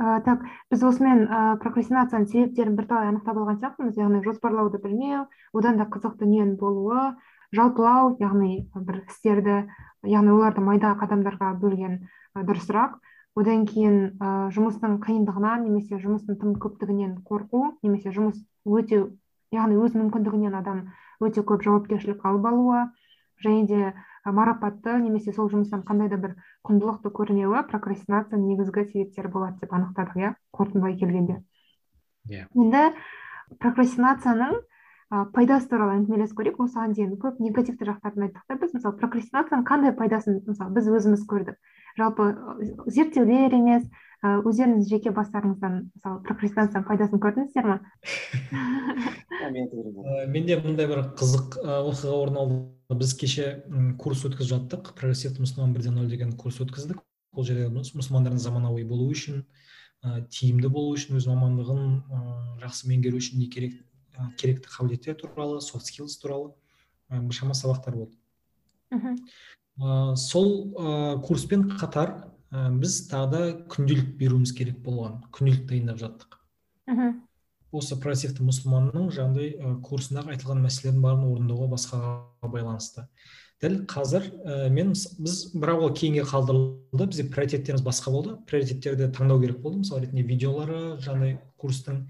Ә, так біз осымен ә, прокрастинацияның себептерін бірталай анықтап алған сияқтымыз яғни жоспарлауды білмеу одан да қызық дүниенің болуы жалпылау яғни бір істерді яғни оларды майда қадамдарға бөлген дұрысырақ одан кейін ә, жұмыстың қиындығынан немесе жұмыстың тым көптігінен қорқу немесе жұмыс өте яғни өз мүмкіндігінен адам өте көп жауапкершілік алып алуы және де марапатты немесе сол жұмыстан қандай да бір құндылықты көрмеуі прокрастинацияның негізгі себептері болады деп анықтадық иә қорытындылай келгенде.
Иә.
Енді прокрастинацияның пайдасы туралы әңгімелесіп көрейік осыған дейін көп негативті жақтарын айттық та біз мысалы прокрастинацияның қандай пайдасын мысалы біз өзіміз көрдік? Жалпы зерттеулер емес өздеріңіз жеке бастарыңыздан мысалы прокрастинацияның пайдасын көрдіңіздер ма?
Менде мындай бір қызық оқиға орын алды біз кеше курс өткізіп жаттық. Прогрессивті мұсылман бірден нөл деген курс өткіздік. Ол жерде мұсылмандардың заманауи болуы үшін ә, тиімді болу үшін өз мамандығын ә, жақсы меңгеру үшін не керек ә, керекті қабілеттер туралы софт skills туралы ә, біршама сабақтар болды. Ә, сол ә, курспен қатар ә, біз тағы да күнделік беруіміз керек болған күнделік дайындап жаттық.
Мхм
осы прогрессивті мұсылманның жаңағыдай ә, курсындағы айтылған мәселелердің барын орындауға басқаға байланысты. Дәл қазір ә, мен біз бірақ ол кейінге қалдырылды бізде приоритеттеріміз басқа болды. Приоритеттерді таңдау керек болды. Мысалы ретінде видеолары жаңағыдай курстың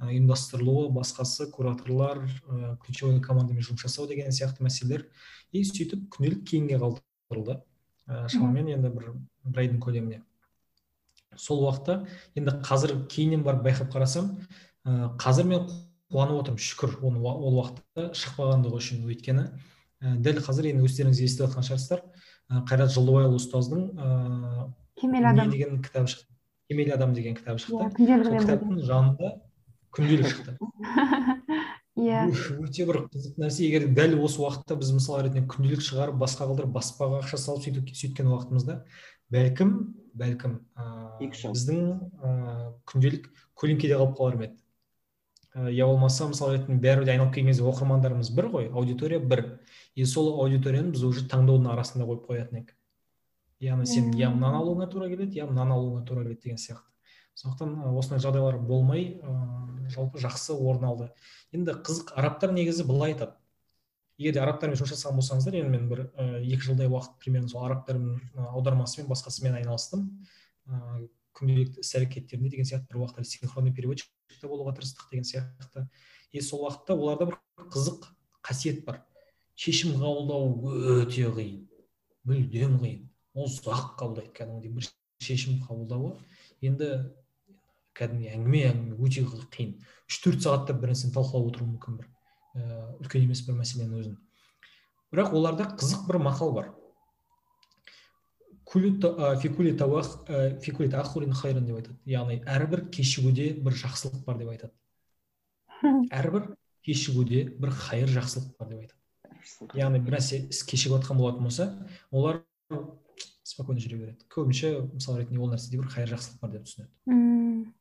ұйымдастырылуы басқасы кураторлар ә, ключевой командамен жұмыс жасау деген сияқты мәселелер. И сөйтіп күнделік кейінге қалдырылды. Ә, шамамен енді бір бір айдың көлеміне. Сол уақытта енді қазір кейіннен барып байқап қарасам ә, қазір мен қуанып отырмын шүкір. Оны ол уақытта шықпағандығы үшін өйткені ә, дәл қазір енді өздеріңіз естіп жатқан шығарсыздар. Ә, қайрат жылдыбайұлы ұстаздың ыыы
кемел адам
деген кітабы шықты. Кемел адам деген кітабы шықты.
Иә
сол кітаптың жанында күнделік шықты
иә
өте бір қызық нәрсе. Егер дәл осы уақытта біз мысал ретінде күнделік шығарып басқа қылдырып баспаға ақша салып сөйтіп сөйткен уақытымызда бәлкім бәлкім ыыы біздің ыыы күнделік көлеңкеде қалып қалар ма еді? Я болмаса мысалы ретінде бәрібір де айналып келген кезде оқырмандарымыз бір ғой аудитория бір. И сол аудиторияны біз уже таңдаудың арасында қойып қоятын едік. Яғни сен я мынаны алуыңа тура келеді я мынаны алуыңа тура келеді деген сияқты. Сондықтан осындай жағдайлар болмай жалпы жақсы орын алды. Енді қызық арабтар негізі былай айтады. Егер де арабтармен жұмыс жасаған болсаңыздар енді мен бір екі жылдай уақыт примерно сол арабтардың аудармасымен басқасымен айналыстым. Ыыы күнделікті іс әрекеттеріне деген сияқты бір уақытта синхронный переводчик болуға тырыстық деген сияқты. И сол уақытта оларда бір қызық қасиет бар. Шешім қабылдау өте қиын мүлдем қиын. Ұзақ қабылдайды кәдімгідей бір шешім қабылдауы. Енді кәдімгі әңгіме әңгіме өте қиын. Үш төрт сағаттап бір нәрсені талқылап отыру мүмкін бір ііі үлкен емес бір мәселенің өзін. Бірақ оларда қызық бір мақал бар. Фикули хайран деп айтады. Яғни әрбір кешігуде бір жақсылық бар деп айтады. Әрбір кешігуде бір хайыр жақсылық бар деп айтады. Яғни бір нәрсе іс кешігіп жатқан болатын болса олар спокойно жүре береді. Көбінше мысал ретінде ол нәрседе бір хайыр жақсылық бар деп түсінеді.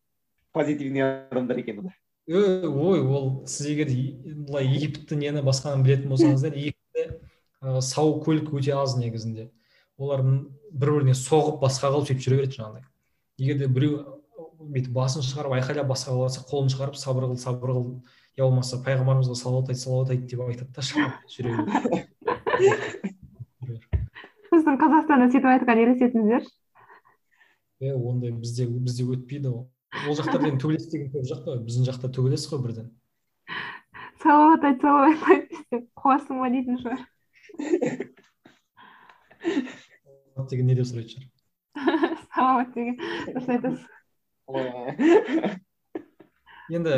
Позитивный адамдар екен
ой ол сіз егер былай египетті нені басқаны білетін болсаңыздар египетте сау көлік өте аз негізінде. Олар бір біріне соғып басқа қылып сөйтіп жүре береді жаңағыдай. Егер де біреу бүйтіп басын шығарып айқайлап басқа қылып қолын шығарып сабыр қыл сабыр қыл я болмаса пайғамбарымызға салауат айт салауат айт деп айтады да шығып жүре
береді. біздің қазақстанда сөйтіп айтқан елестетіңіздерші.
Е ондай бізде бізде өтпейді ол. Ол жақтарда енді төбелес деген көп жоқ қой біздің жақта төбелес қой бірден.
Салауат айт салауат айт десе қуасың ба дейтін шығар.
Деген не деп сұрайтын шығар?
Салауат деген дұрыс айтасыз
енді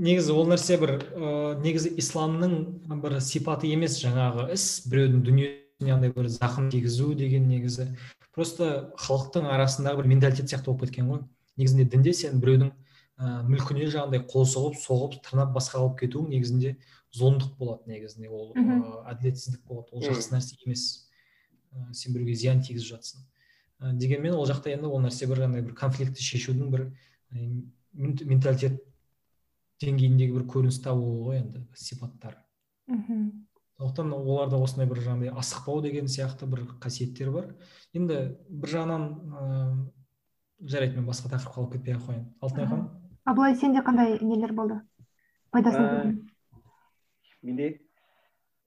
негізі ол нәрсе бір ә, негізі исламның бір сипаты емес жаңағы іс біреудің дүниесіне андай бір зақым тигізу деген негізі. Просто халықтың арасындағы бір менталитет сияқты болып кеткен ғой. Негізінде дінде сен біреудің ә, мүлкіне жаңағыдай қол соғып соғып тырнап басқа қылып кетуің негізінде зұлымдық болады негізінде. Ол ә, әділетсіздік болады. Ол жақсы нәрсе емес. Ә, сен біреуге зиян тигізіп жатсың ә, дегенмен ол жақта енді ол нәрсе бір андай бір конфликтті шешудің бір менталитет деңгейіндегі бір көрініс табуы ғой енді сипаттары
мхм
сондықтан оларда осындай бір жаңағыдай асықпау деген сияқты бір қасиеттер бар. Енді бір жағынан ыыы жарайды мен басқа тақырыпқа алып кетпей ақ қояйын. Алтынай ханым?
А былай сенде қандай нелер болды? Пайдасын
менде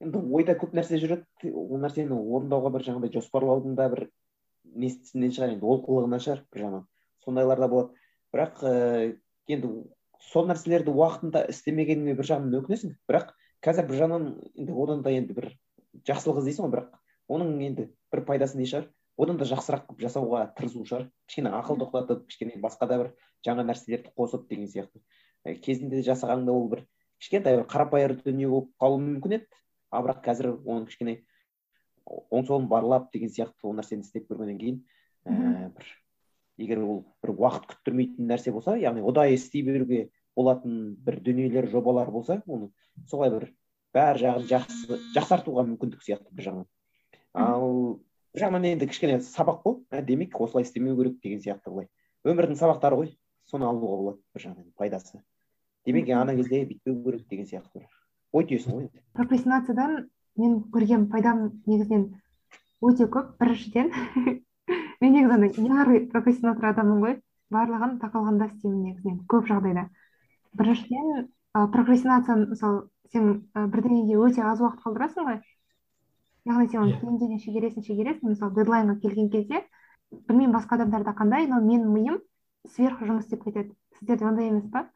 енді ойда көп нәрсе жүреді. Ол нәрсені орындауға бір жаңағыдай жоспарлаудың да бір несінен шығар енді олқылығынан шығар бір жағынан. Сондайлар да болады. Бірақ ә, енді сол нәрселерді уақытында істемегеніңе бір жағынан өкінесің. Бірақ қазір бір жағынан енді одан да енді бір жақсылық іздейсің ғой бірақ оның енді бір пайдасы не шығар? Одан да жақсырақ қылып жасауға тырысу шығар. Кішкене ақыл тоқтатып кішкене басқа да бір жаңа нәрселерді қосып деген сияқты. Кезінде жасағанда ол бір кішкентай бір қарапайым дүние болып қалуы мүмкін еді. Ал бірақ қазір оны кішкене оң солын барлап деген сияқты ол нәрсені істеп көргеннен кейін ә, бір егер ол бір уақыт күттірмейтін нәрсе болса яғни ұдайы істей беруге болатын бір дүниелер жобалар болса оны солай бір бәр жағын жақсы жақсартуға мүмкіндік сияқты бір жағынан. Ал бір жағынан енді кішкене сабақ қой ә, демек осылай істемеу керек деген сияқты былай. Өмірдің сабақтары ғой соны алуға болады бір жағынан пайдасы. Демек ана кезде бүйтпеу керек деген сияқты ой түйесің ғой енді.
Прокрастинациядан мен көрген пайдам негізінен өте көп. Біріншіден мен негізі андай ярый прокрастинатор адаммын ғой. Барлығын тақалғанда істеймін негізінен көп жағдайда. Біріншіден ә, прокрастинация мысалы сен ә, бірдеңеге өте аз уақыт қалдырасың ғой. Яғни сен оны кейінге шегересің шегересің. Мысалы дедлайнға келген кезде білмеймін басқа адамдарда қандай но менің миым сверх жұмыс істеп кетеді. Сіздерде ондай емес па?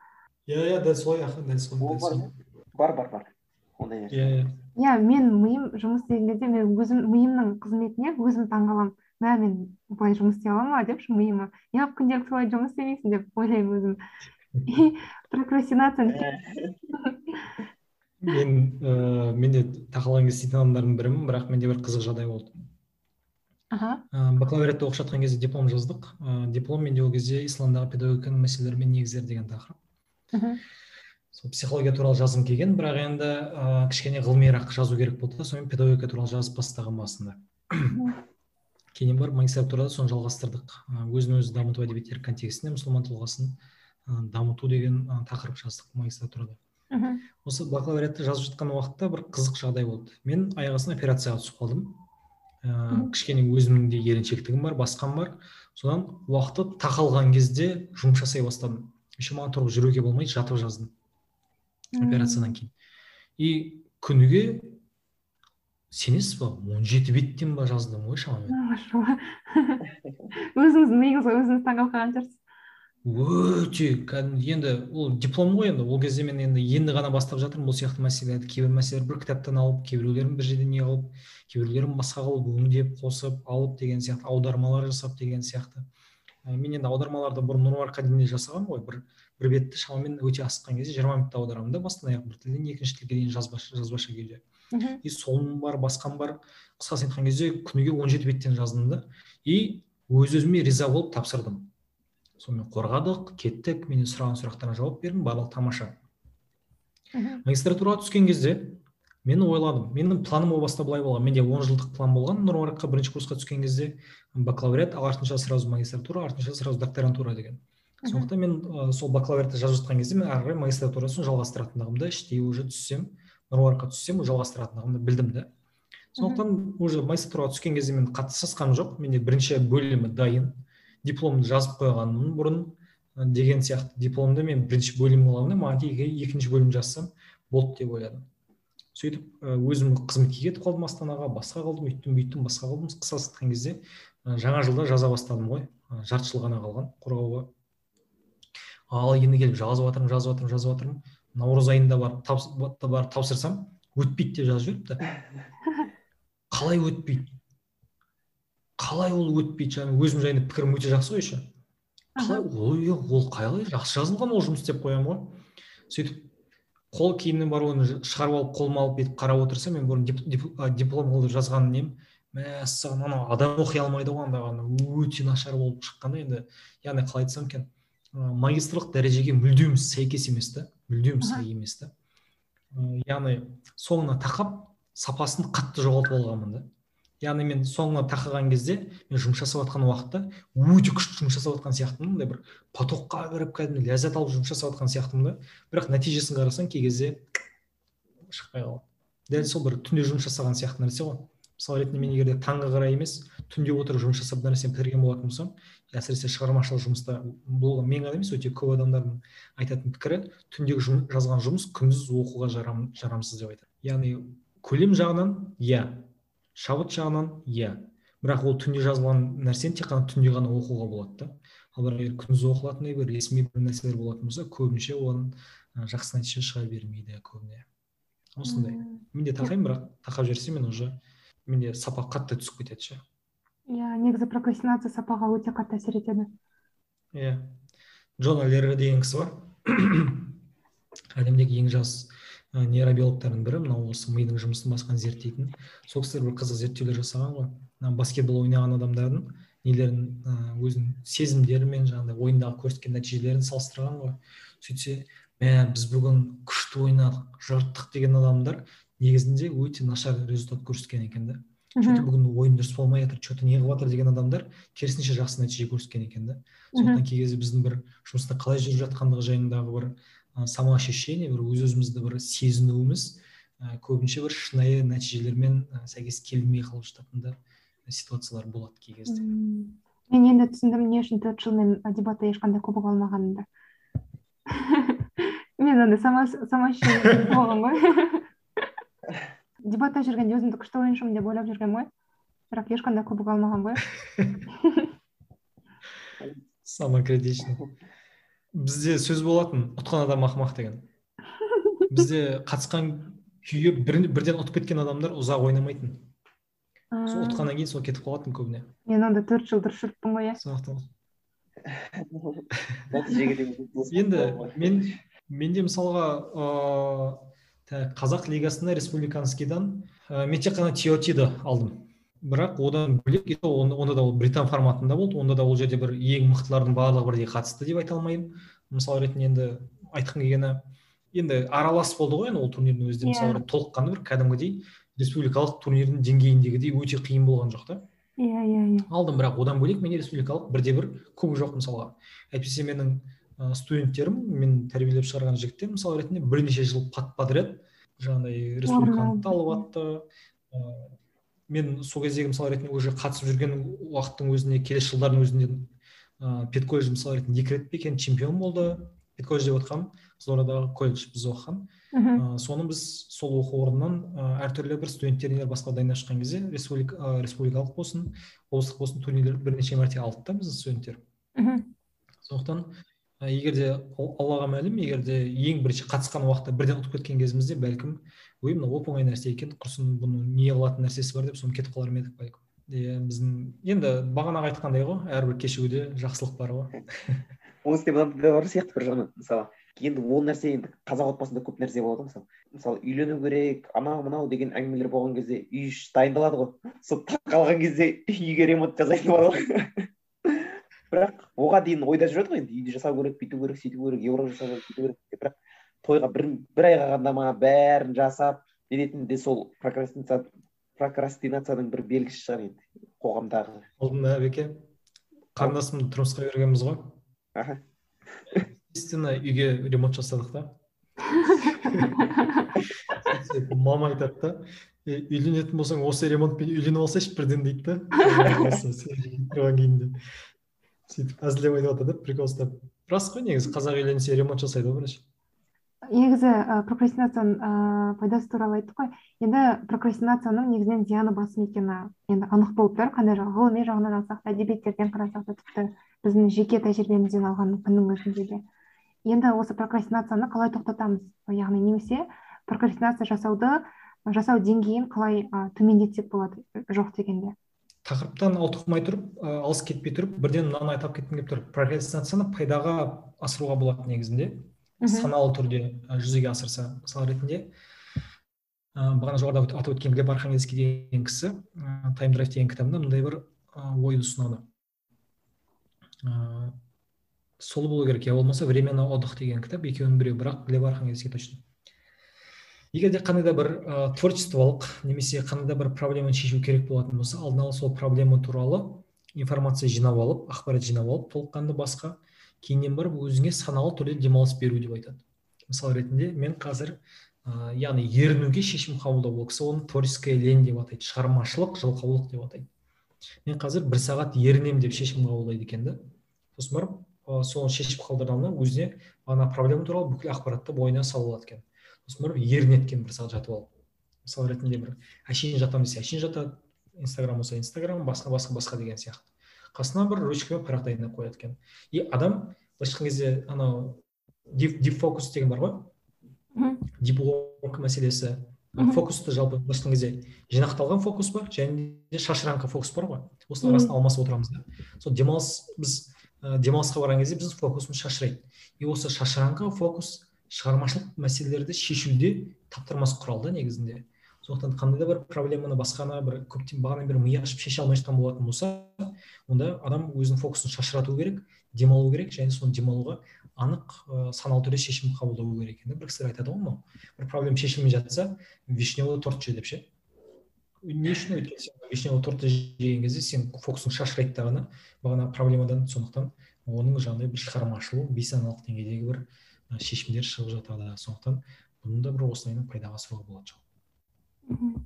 Иә иә дәл солай аха дәл солай
бар бар бар. Ондай нәрсе
иә иә.
Иә мен миым жұмыс істеген кезде мен өзім миымның қызметіне өзім таңғаламын. Мә мен былай жұмыс істей аламын ба депші миыма. Неғып күнделікті солай жұмыс істемейсің деп ойлаймын өзім. прокрастинация.
Мен ыыы менде тақалған кезде істейтін адамдардың бірімін бірақ менде бір қызық жағдай болды.
Аха.
Бакалавриатта оқып жатқан кезде диплом жаздық. Ыыы диплом менде ол кезде исламдағы педагогиканың мәселелері мен негіздері деген тақырып. Сол психология туралы жазғым келген бірақ енді ә, кішкене ғылымирақ жазу керек болды да сонымен педагогика туралы жазып бастағанмын басында. Кейін барып магистратурада соны жалғастырдық. Өзін өзі дамыту әдебиеттер контекстінде мұсылман тұлғасын дамыту деген тақырып жаздық магистратурада осы бакалавриатты жазып жатқан уақытта бір қызық жағдай болды. Мен аяқ астынан операцияға түсіп қалдым. Ә, кішкене өзімнің де еріншектігім бар басқам бар. Содан уақыты тақалған кезде жұмыс жасай бастадым. Еще маған тұрып жүруге болмайды жатып жаздым. Операциядан кейін. И күніге сенесіз ба он жеті беттен ба жаздым ғой шамамен
өзіңіз миыңызға өзіңіз таңқалып қалған шығарсыз
өте кәдімгі енді ол диплом ғой енді ол кезде мен енді енді ғана бастап жатырмын бұл сияқты мәселелерді кейбір мәселелер бір кітаптан алып кейбіреулерін бір жерден не қылып кейбіреулерін басқа қылып өңдеп қосып алып деген сияқты аудармалар жасап деген сияқты. Мен енді аудармаларды бұрын нұр академияда жасағанмын ғой. Бір бір бетті шамамен өте асыққан кезде жиырма минутта аударамын да бастан аяқ бір тілден екінші тілге дейін жазбаша жазбаша күйде. И соным бар басқам бар. Қысқасын айтқан кезде күніге он жеті беттен жаздым да. И өз өзіме риза болып тапсырдым. Сонымен қорғадық кеттік менен сұраған сұрақтарына жауап бердім барлығы тамаша. Магистратураға түскен кезде мен ойладым менің планым о баста былай болған менде он жылдық план болған нұр бірінші курсқа түскен кезде бакалавриат артынша сразу магистратура артынша сразу докторантура деген. Сондықтан мен ә, сол бакалавриатты жазып жатқан кезде мен ары қарай магистратурасын жалғастыратындығымды іштей уже түссем нұр түссем жалғастыратындығымды білдім да сондықтан уже магистратураға түскен кезде мен қатты сасқаным жоқ менде бірінші бөлімі дайын. Дипломды жазып қойғанмын бұрын деген сияқты дипломды мен бірінші бөлім болғанда маған екінші бөлім жазсам болды деп ойладым. Сөйтіп өзім қызметке кетіп қалдым астанаға басқа қылдым үйттім бүйттім басқа қылдым қысқасы айтқан кезде жаңа жылда жаза бастадым ғой. Жарты жыл ғана қалған қорғауға. Ал енді келіп жазып жатырмын жазып жатырмын жазып жатырмын. Наурыз айында барып тапс, барып тапсырсам өтпейді деп жазып жіберіпті. Қалай өтпейді? Қалай ол өтпейді жаңа? Өзім жайында пікірім өте жақсы ғой еще. Қалай ой ол қалай жақсы жазылған ол жұмыс деп қоямын ғой. Сөйтіп қол барып оны шығарып алып қолыма алып бүйтіп қарап отырсам мен бұрын диплом қылып жазған нем. Мәссаған анау адам оқи алмайды ғой анда өте нашар болып шыққан да енді яғни қалай айтсам екен магистрлық дәрежеге мүлдем сәйкес емес та мүлдем сай емес та. Яғни соңына тақап сапасын қатты жоғалтып алғанмын да. Яғни мен соңына тақаған кезде мен жұмыс жасап жатқан уақытта өте күшті жұмыс жасап жатқан сияқтымын мындай бір потокқа кіріп кәдімгі ләззат алып жұмыс жасап жатқан сияқтымын да. Бірақ нәтижесін қарасаң кей кезде шықпай қалады. Дәл сол бір түнде жұмыс жасаған сияқты нәрсе ғой. Мысалы ретінде мен егер де таңға қарай емес түнде отырып жұмыс жасап бір нәрсені бітірген болатын болсам әсіресе шығармашылық жұмыста бұл мен ғана емес өте көп адамдардың айтатын пікірі түндегі жұм, жазған жұмыс күндіз оқуға жарам, жарамсыз деп айтады. Яғни көлем жағынан иә шабыт жағынан иә. Бірақ ол түнде жазылған нәрсені тек қана түнде ғана оқуға болады да. Ал бірақ егер күндіз оқылатындай бір ресми бір нәрселер болатын болса көбінше оған жақсы нәтиже шыға бермейді көбіне. Осындай мен де тақаймын бірақ тақап жіберсем мен уже менде сапа қатты түсіп кетеді ше.
Иә негізі прокрастинация сапаға өте қатты әсер етеді.
Иә. Джон лерре деген кісі бар. Әлемдегі ең жас нейробиологтардың бірі мынау осы мидың жұмысын басқан зерттейтін. Сол кісілер бір қызық зерттеулер жасаған ғой. Баскетбол ойнаған адамдардың нелерін өзінің сезімдері жаңағыдай ойындағы көрсеткен нәтижелерін салыстырған ғой. Сөйтсе мә біз бүгін күшті ойнадық жырттық деген адамдар негізінде өте нашар результат көрсеткен екен да. Че то бүгін ойын дұрыс болмай жатыр че то не қылып жатыр деген адамдар керісінше жақсы нәтиже көрсеткен екен да. Сондықтан кей кезде біздің бір жұмыста қалай жүріп жатқандығы жайындағы бір самоощущение бір өз өзімізді бір сезінуіміз ә, көбінше бір шынайы нәтижелермен ә, сәйкес келмей қалып жататын да ситуациялар болады кей кезде.
Мен енді түсіндім не үшін төрт жыл мен дебатта ешқандай кубок алмағанымды. Мен андай самоощущение болған ғой. Дебатта жүргенде өзімді күшті ойыншымын деп ойлап жүргенмін ғой. Бірақ ешқандай кубок алмаған ғой.
Самокритично. Бізде сөз болатын ұтқан адам ақымақ деген. Бізде қатысқан күйі бір, бірден ұтып кеткен адамдар ұзақ ойнамайтын. Сол ұтқаннан кейін сол кетіп қалатын көбіне.
Мен онда төрт жыл дұрыс жүріппін ғой иә.
Сондықтан енді мен менде мысалға ыыы қазақ лигасында республиканскийдан ә, мен тек қана тиотиді алдым. Бірақ одан бөлек онда да ол британ форматында болды онда да ол жерде бір ең мықтылардың барлығы бірдей қатысты деп айта алмаймын мысал ретінде енді айтқым келгені енді аралас болды ғой енді ол турнирдің өзі де мысалы yeah. Иә. толыққанды бір кәдімгідей республикалық турнирдің деңгейіндегідей өте қиын болған жоқ та
иә иә иә
алдым бірақ одан бөлек менде республикалық бірде бір кубок жоқ мысалға әйтпесе менің ә, студенттерім мен тәрбиелеп шығарған жігіттер мысалы ретінде бірнеше жыл подряд жаңағыдай республиканы алып жатты мен сол кездегі мысал ретінде уже қатысып жүрген уақыттың өзінде келесі жылдардың өзінде ыыы педколледж мысалы ретінде екі рет пе екен чемпион болды. Педколледж деп отқаным қызылордадағы колледж біз оқыған. Ә, соны біз сол оқу орнынан ә, әртүрлі бір студенттеріне басқа дайындап шыққан кезде республика ә, республикалық болсын облыстық болсын турнирлер бірнеше мәрте алдық та біздің студенттер. Сондықтан ә, егер де аллаға мәлім егер де ең бірінші қатысқан уақытта бірден ұтып кеткен кезімізде бәлкім ой мынау оп оңай нәрсе екен құрсын бұның не қылатын нәрсесі бар деп соны кетіп қалар ма едік бәлкім иә біздің енді бағанағы айтқандай ғой әрбір кешігуде жақсылық бар ғой.
Оның үстіне да бар сияқты бір жағынан мысалы. Енді ол нәрсе енді қазақ отбасында көп нәрсе болады мысалы. Мысалы үйлену керек анау мынау деген әңгімелер болған кезде үй іші дайындалады ғой. Сол қалған кезде үйге ремонт жасайтын бар ғой. Бірақ оған дейін ойда жүреді ғой енді үйді жасау керек бүйту керек сөйту керек евро жасау керек бүйту керек. Деп бірақ тойға бір бір ай қалғанда ма бәрін жасап не де сол прокрастинация прокрастинацияның бір белгісі шығар енді қоғамдағы.
Алдында әбеке қарындасымды тұрмысқа бергенбіз ғой. Аха. Естественно үйге ремонт жасадық та. Мама айтады да үйленетін болсаң осы ремонтпен үйленіп алсайшы бірден дейді да. Кейін де сөйтіп әзілдеп айтып жатыр да прикол ұстап. Рас қой негізі қазақ үйленсе ремонт жасайды ғой бірінші.
Негізі ә, прокрастинацияның ә, пайдасы туралы айттық қой енді прокрастинацияның негізінен зияны басым екені енді анық болып тұр қандай ғылыми жағынан алсақ та әдебиеттерден қарасақ та тіпті біздің жеке тәжірибемізден алған күннің өзінде де. Енді осы прокрастинацияны қалай тоқтатамыз? Яғни немесе прокрастинация жасауды жасау деңгейін қалай ә, төмендетсек болады? Жоқ дегенде.
Тақырыптан ауытқымай тұрып алыс кетпей тұрып бірден мынаны айтып кеткім келіп тұр. Прокрастинацияны пайдаға асыруға болады негізінде. Саналы түрде жүзеге асырса мысал ретінде. Ә, бағана жоғарыда атап өткен глеб архангельский деген кісі тайм драйв деген кітабында мындай бір ойды ұсынады. Ә, сол болу керек. Я болмаса время на отдых деген кітап екеуінің біреуі. Бірақ глеб архангельский точно. Егер де қандай да бір ә, творчестволық немесе қандай да бір проблеманы шешу керек болатын болса алдын ала сол проблема туралы информация жинап алып ақпарат жинап алып толыққанды басқа кейіннен барып өзіңе саналы түрде демалыс беру деп айтады. Мысал ретінде мен қазір ә, яғни ерінуге шешім қабылдау ол кісі оны творческая лень деп атайды шығармашылық жалқаулық деп атайды. Мен қазір бір сағат ерінемін деп шешім қабылдайды екен да. Сосын барып ә, соны шешіп қалдырғанда өзіне ана проблема туралы бүкіл ақпаратты бойына салып алады екен. Сосын барып ерінеді екен бір сағат жатып алып. Мысал ретінде бір әшейін жатамын десе әшейін жатады. Инстаграм болса инстаграм басқа басқа басқа деген сияқты. Қасына бір ручка парақ дайындап қояды екен. И адам былайша айтқан кезде анау дип фокус деген бар ғой. Дип мәселесі. Фокусты жалпы былайша айтқан кезде жинақталған фокус бар және де шашыраңқы фокус бар ғой. Осының арасын алмасып отырамыз да. Сол демалыс біз ә, демалысқа барған кезде біздің фокусымыз шашырайды. И осы шашыраңқы фокус шығармашылық мәселелерді шешуде таптырмас құрал да негізінде. Сондықтан қандай да бір проблеманы басқаны бір көптен бағанадан бері ми ашып шеше алмай жатқан болатын болса онда адам өзінің фокусын шашырату керек демалу керек және соны демалуға анық ә, саналы түрде шешім қабылдау керек екен бір кісілер айтады ғой мынау бір проблема шешілмей жатса вишневый торт же деп ше. Не үшін өйткені сен? Вишневый тортты жеген кезде сен фокусың шашырайды да ғана бағана проблемадан сондықтан оның жаңағыдай бір шығармашылық бейсаналық деңгейдегі бір шешімдер шығып жатады. Сондықтан бұны да бір осылайынан пайдаға асыруға болады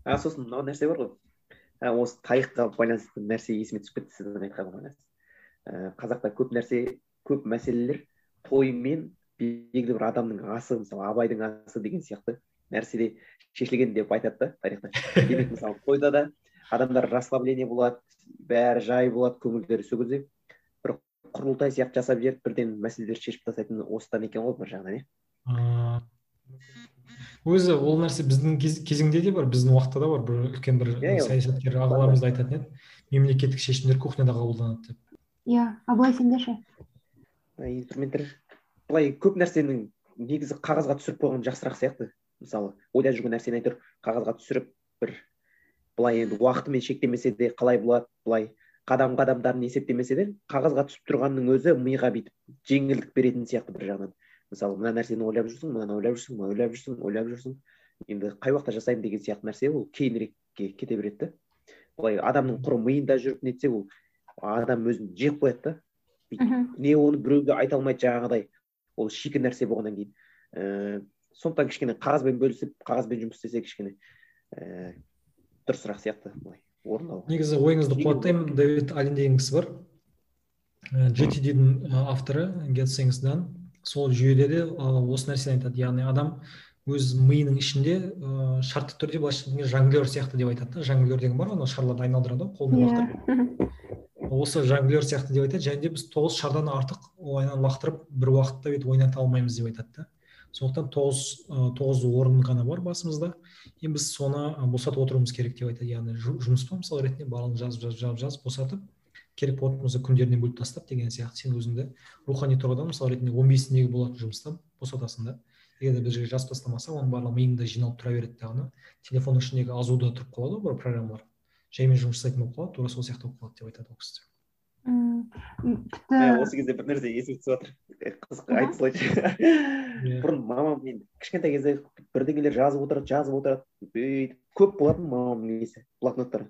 а сосын мынау нәрсе бар ғой осы тарихқа байланысты нәрсе есіме түсіп кетті сіздің айтқанға байланысты қазақта көп нәрсе көп мәселелер тоймен белгілі бір адамның асы мысалы абайдың асы деген сияқты нәрседе шешілген деп айтады да тарихта демек мысалы тойда да адамдар расслабление болады бәрі жай болады көңілдері сол кезде бір құрылтай сияқты жасап жіберіп бірден мәселелерді шешіп тастайтын осыдан екен ғой бір жағынан иә
өзі ол нәрсе біздің кезеңде де бар біздің уақытта да бар. Бір үлкен бір yeah, иә, саясаткер ағаларымыз да айтатын еді мемлекеттік шешімдер кухняда қабылданады деп.
Иә а былай сенде ше
инструменттер былай көп нәрсенің негізі қағазға түсіріп қойған жақсырақ сияқты. Мысалы ойда жүрген нәрсені әйтеуір қағазға түсіріп бір былай енді уақытымен шектемесе де қалай болады былай қадам қадамдарын есептемесе де қағазға түсіп тұрғанның өзі миға бүйтіп жеңілдік беретін сияқты бір жағынан. Мысалы мына нәрсені ойлап жүрсің мынаны ойлап жүрсің мынаны ойлап жүрсің ойлап жүрсің. Енді қай уақытта жасаймын деген сияқты нәрсе ол кейінірекке кете береді да. Былай адамның құры миында жүріп нетсе ол адам өзін жеп қояды да. Не оны біреуге айта алмайды жаңағыдай. Ол шикі нәрсе болғаннан кейін. Ііі сондықтан кішкене қағазбен бөлісіп қағазбен жұмыс істесе кішкене ііі дұрысырақ сияқты былай орындау
негізі ойыңызды қуаттаймын. дэвид аллен деген кісі бар. Жтддің авторы get things done. Сол жүйеде де осы нәрсені айтады. Яғни адам өз миының ішінде ыыы шартты түрде былайша айтқанда жонглер сияқты деп айтады да. Жонглер деген бар ғой анау шарларды айналдырады ғой қолмен иә. лақтырып осы жонглер сияқты деп айтады. Және де біз тоғыз шардан артық олайынан лақтырып бір уақытта бүйтіп ойната алмаймыз деп айтады да. Сондықтан тоғыз тоғыз орын ғана бар басымызда. Енді біз соны босатып отыруымыз керек деп айтады. Яғни жұмыс па мысал ретінде? Барлығын жазып жазып жазып жазып босатып керек болатын болса күндерінен бөліп тастап деген сияқты сен өзіңді рухани тұрғыдан мысалы ретінде он бесіндегі болатын жұмыстан босатасың да. егер де бір жерге жазып тастамасаң оның барлығы миыңда жиналып тұра береді дағыны телефонның ішіндегі азуда тұрып қалады ғой бір программалар. Жаймен жұмыс жасайтын болып қалады тура сол сияқты болып қалады деп айтады ол кісі.
Тіпті осы кезде бір нәрсе есіме түсіп жатыр. Қызық айта салайыншы. Бұрын мамам мен кішкентай кезде бірдеңелер жазып отырады жазып отырады. Бүйтіп көп болатын мамамның несі блокноттары.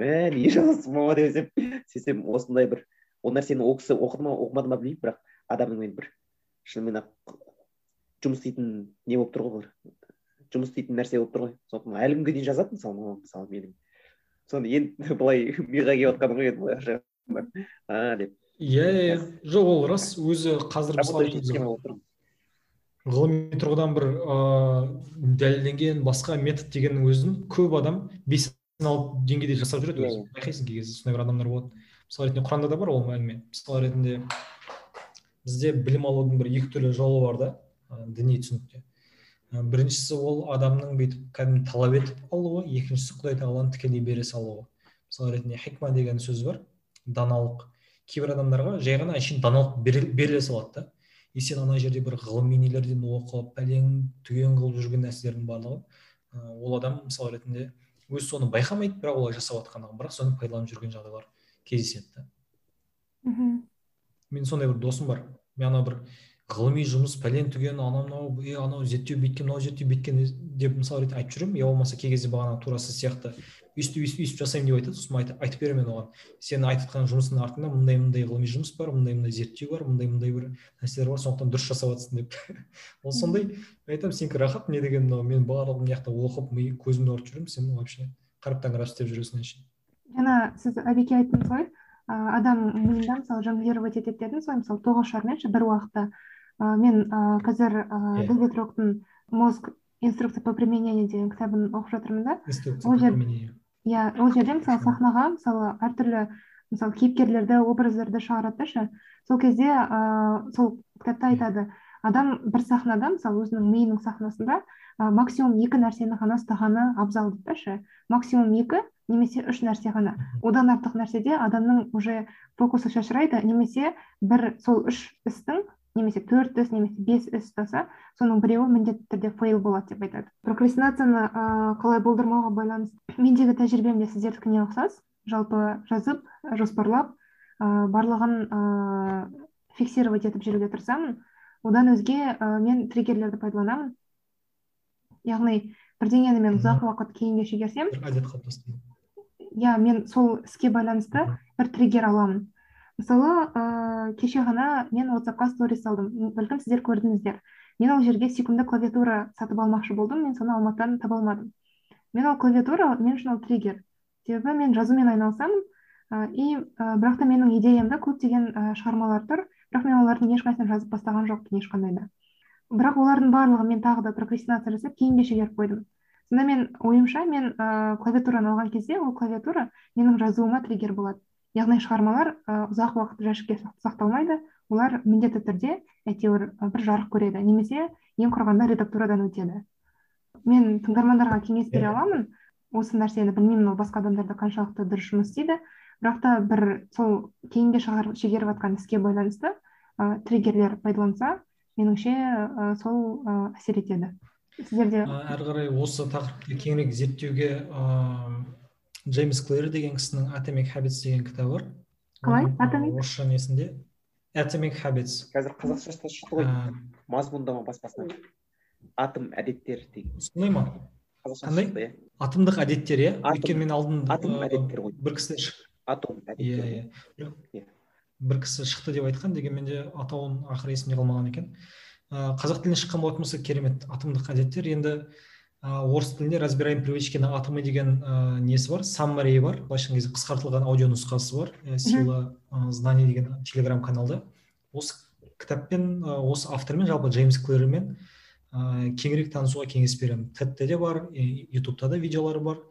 Мә не жазасың мама деп сөйтсем осындай бір ол нәрсені ол кісі оқыды ма оқымады ма білмеймін бірақ адамның бір шынымен ақ жұмыс істейтін не болып тұр ғой жұмыс істейтін нәрсе болып тұр ғой. Сондықтан әлі күнге дейін жазады мысалы мамам мысалы менің. Соны енді былай миға келіп жатқаны ғой енді былай а деп.
Иә иә жоқ ол рас өзі қазір мысалы ғылыми тұрғыдан бір ыыы дәлелденген басқа метод дегеннің өзін көп адам бес алып деңгейде жасап жүреді өзі. Байқайсың кей кезде сондай бір адамдар болады. Мысалы ретінде құранда да бар ол әңгіме мысалы ретінде бізде білім алудың бір екі түрлі жолы бар да діни түсінікте. Біріншісі ол адамның бүйтіп кәдімгі талап етіп алуы екіншісі құдай тағаланың тікелей бере салуы. Мысалы ретінде хикма деген сөз бар даналық. Кейбір адамдарға жай ғана әншейін даналық беріле салады да. И сен ана жерде бір ғылыми нелерден оқып пәлен түген қылып жүрген нәрселердің барлығы. Ол адам мысалы ретінде өзі соны байқамайды бірақ олай жасап жатқандығын бірақ соны пайдаланып жүрген жағдайлар кездеседі да. Мхм. Менің сондай бір досым бар. Мен ана бір ғылыми жұмыс пәлен түген анау мынау е анау зерттеу бүйткен мынау зерттеу бүйткен деп мысалы ретінде айтып жүремін. Я болмаса кей кезде бағана тура сіз сияқты өйстіп өйстіп өйстіп жасаймын деп айтады сосын айтып, айтып беремін оған. Сен айтып жатқан жұмыстың артында мындай мындай ғылыми жұмыс бар мындай мындай зерттеу бар мындай мындай бір нәрселер бар сондықтан дұрыс жасап жатрсың деп. Ол сондай. Мен айтамын сенікі рахат не деген мынау мен барлығын мына жақта оқып ми көзімді ауыртып жүремін сен вообще қарап таңырап істеп жүресің әншейін
жаңа сіз әбеке айттыңыз ғой адам миында мысалы жонглировать етеді дедіңіз ғой мысалы тоғыз ше бір уақытта. Мен қазір дэвид роктың мозг инструкция по применению деген кітабын оқып жатырмын да. Иә ол жерде мысалы сахнаға мысалы әртүрлі мысалы кейіпкерлерді образдарды шығарады да ше. Сол кезде ыыы сол кітапта айтады адам бір сахнада мысалы өзінің миының сахнасында ә, максимум екі нәрсені ғана ұстағаны абзал дейді да ше. Максимум екі немесе үш нәрсе ғана. Одан артық нәрседе адамның уже фокусы шашырайды немесе бір сол үш істің немесе төрт іс немесе бес іс ұстаса соның біреуі міндетті түрде фейл болады деп айтады. Прокрастинацияны ыыы қалай болдырмауға байланысты мендегі тәжірибем де сіздердікіне ұқсас жалпы жазып жоспарлап ыыы барлығын ыыы фиксировать етіп жүруге тырысамын. Одан өзге ә, мен триггерлерді пайдаланамын. Яғни бірдеңені мен ұзақ уақыт кейінге шегерсем
әдет қалыптастыру.
иә мен сол іске байланысты бір триггер аламын. Мысалы ыыы кеше ғана мен ватсапқа сторис салдым бәлкім сіздер көрдіңіздер. Мен ол жерге сүйкімді клавиатура сатып алмақшы болдым мен соны алматыдан таба алмадым. Мен ол клавиатура мен үшін ол триггер. Себебі мен жазумен айналысамын и бірақ та менің идеямда көптеген шығармалар тұр. Бірақ мен олардың ешқайсысын жазып бастаған жоқпын ешқандай да. Бірақ олардың барлығын мен тағы да прокрастинация жасап кейінге шегеріп қойдым. Сонда мен ойымша мен ә, клавиатураны алған кезде ол клавиатура менің жазуыма триггер болады. Яғни шығармалар ұзақ уақыт жәшікке сақталмайды. Олар міндетті түрде әйтеуір бір жарық көреді. Немесе ең құрығанда редактурадан өтеді. Мен тыңдармандарға кеңес бере аламын. Осы нәрсені білмеймін ол басқа адамдарда қаншалықты дұрыс жұмыс істейді. Бірақ та бір сол кейінге шегеріп жатқан іске байланысты ә, триггерлер пайдаланса меніңше ә, сол ә, әсер етеді. Сіздерде
әрі қарай осы тақырыпты кеңірек зерттеуге ыыы джеймс клэр деген кісінің atomic habits деген кітабы бар.
Қалай? Atomic?
орысша несінде? Atomic habits.
Қазір қазақшасы шықты ғой. Мазмұндама баспасынан атом әдеттер деген.
Сондай ма? Қандай? иә. Атомдық әдеттер иә? Өйткені мен алдын
атом әдеттер ғой.
бір кісі
атом әдеттер
иә иә. Бір кісі шықты деп айтқан дегенмен де атауын ақыры есімде қалмаған екен. Ыыы қазақ тілінен шыққан болатын болса керемет атомдық әдеттер. Енді орыс тілінде разбираем привычки на атомы деген ыыы несі бар? Саммари бар. Былайша айтқан кезде қысқартылған аудио нұсқасы бар. Сила знаний деген телеграм каналда. Осы кітаппен осы автормен жалпы джеймс клэрмен ыыы кеңірек танысуға кеңес беремін. Тедте де бар ютубта да видеолары бар.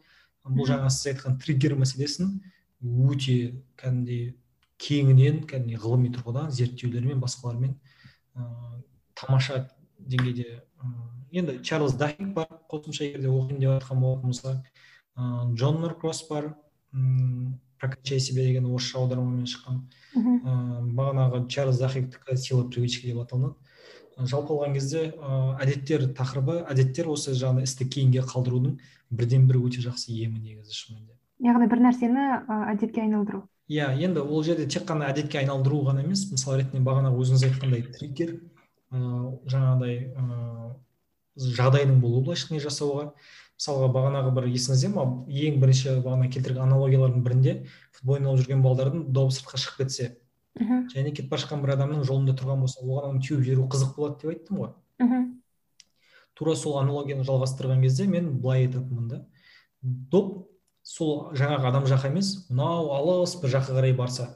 Бұл жаңа сіз айтқан триггер мәселесін өте кәдімгідей кеңінен кәдімгідей ғылыми тұрғыдан зерттеулермен басқалармен ыыы тамаша деңгейде ыыы енді чарльз дахик бар қосымша егер де оқимын деп жатқан болатын болса ыыы джон норкросс бар мм прокачай себя деген орысша аудармамен шыққан. Ыыы бағанағы чарльз дахиктікі сила привычки деп аталынады. Жалпы алған кезде ыыы әдеттер тақырыбы әдеттер осы жаңағы істі кейінге қалдырудың бірден бір өте жақсы емі негізі шынымен
яғни бір нәрсені әдетке айналдыру.
Иә енді ол жерде тек қана әдетке айналдыру ғана емес мысалы ретінде бағанағы өзіңіз айтқандай триггер ыыы жаңағыдай ыыы жағдайдың болуы былайша айтқанда жасауға мысалға бағанағы бір есіңізде ма ең бірінші бағана келтірген аналогиялардың бірінде футбол ойнап жүрген балдардың добы сыртқа шығып кетсе. Мхм. Және кетіп бара жатқан бір адамның жолында тұрған болса оған оны теуіп жіберу қызық болады деп айттым ғой. Мхм. Тура сол аналогияны жалғастырған кезде мен былай айтатынмын да. Доп сол жаңағы адам жаққа емес мынау алыс бір жаққа қарай барса.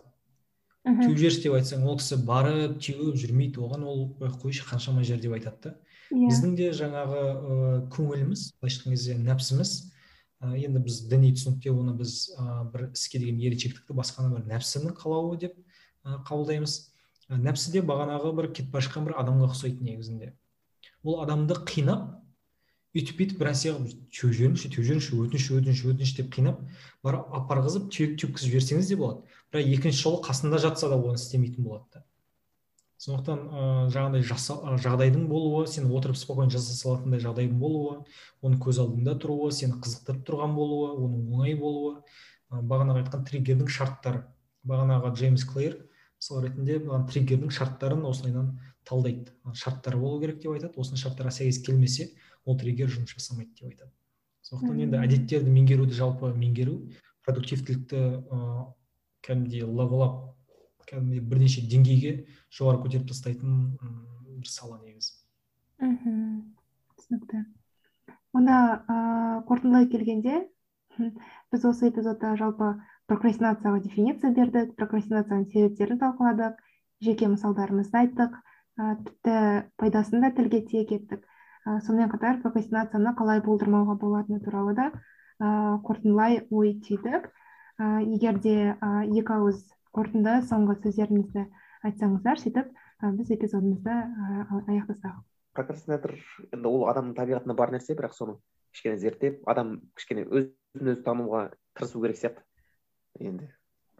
Теуіп жіберші деп айтсаң ол кісі барып теуіп жүрмейді. Оған ол қойшы қаншама жер деп айтады да. Yeah. Иә. біздің де жаңағы ыыы көңіліміз былайша айтқан кезде нәпсіміз енді біз діни түсінікте оны біз ә, бір іске деген еріншектікті басқаны бір нәпсінің қалауы деп ә, қабылдаймыз ә, нәпсі де бағанағы бір кетіп бара бір адамға ұқсайды негізінде ол адамды қинап өйтіп бүйтіп нәрсе қылып теуіп жіберіңізші теуіп жіберіңізші өтініш өтініш өтініш деп қинап барып алып барғызып теуіп жіберсеңіз де болады бірақ екінші жолы қасында жатса да оны істемейтін болады да сондықтан ыыы жаңағыдай жаса, жағдайдың болуы сен отырып спокойно жасай салатындай жағдайдың болуы оның көз алдыңда тұруы сені қызықтырып тұрған болуы оның оңай болуы бағанағы айтқан триггердің шарттары. Бағанағы джеймс клейр сол ретінде маған триггердің шарттарын осылайдан талдайды. Шарттары болу керек деп айтады осының шарттарға сәйкес келмесе ол триггер жұмыс жасамайды деп айтады. Сондықтан енді әдеттерді меңгеруді жалпы меңгеру продуктивтілікті ыыы кәдімгідей левелап кәдімгідей бірнеше деңгейге жоғары көтеріп тастайтын бір сала негізі.
Мхм түсінікті. Онда ыыы қорытындылай келгенде біз осы эпизодта жалпы прокрастинацияға дефиниция бердік прокрастинацияның себептерін талқыладық жеке мысалдарымызды айттық ә, тіпті пайдасын да тілге тиек еттік. Ә, сонымен қатар прокрастинацияны қалай болдырмауға болатыны туралы да ә, қорытындылай ой түйдік. Ә, егер де ә, екі ауыз қорытынды соңғы сөздеріңізді айтсаңыздар сөйтіп ә, біз эпизодымызды ә, аяқтасақ.
Прокрастинатор енді ол адамның табиғатында бар нәрсе бірақ соны кішкене зерттеп адам кішкене өзін өзі тануға тырысу керек сияқты. Енді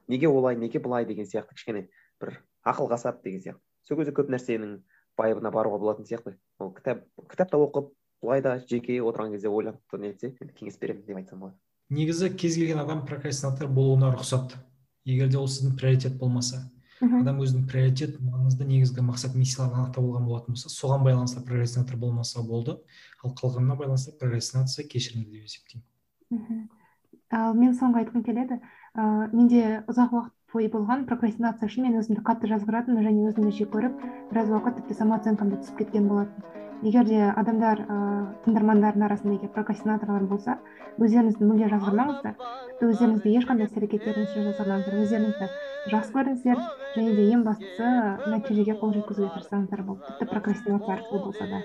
неге олай неге былай деген сияқты кішкене бір ақылға сап деген сияқты. Сол кезде көп нәрсенің байыбына баруға болатын сияқты. Ол кітап кітапта оқып былай да жеке отырған кезде ойланып нетсе кеңес беремін деп айтсам болады.
Негізі кез келген адам прокрастинатор болуына рұқсат. Егер де ол сіздің приоритет болмаса адам өзінің приоритет маңызды негізгі мақсат миссияларын анықтап алған болатын болса соған байланысты прокрастинатор болмаса болды. Ал қалғанына байланысты прокрастинация кешірімді деп есептеймін.
Ал мен соңғы айтқым келеді. Ыыы менде ұзақ уақыт бойы болған прокрастинация үшін мен өзімді қатты жазғыратынмын және өзімді жек көріп біраз уақыт тіпті самооценкам да түсіп кеткен болатын егер де адамдар ыыы тыңдармандардың арасында егер прокрастинаторлар болса өздеріңізді мүлде жазғырмаңыздар. Тіпті өздеріңізді ешқандай іс әрекеттеріңіз үшін жазғырмаңыздар өздеріңізді жақсы көріңіздер. Және де ең бастысы нәтижеге қол жеткізуге тырыссаңыздар болды тіпті прокрастинация арқылы болса да.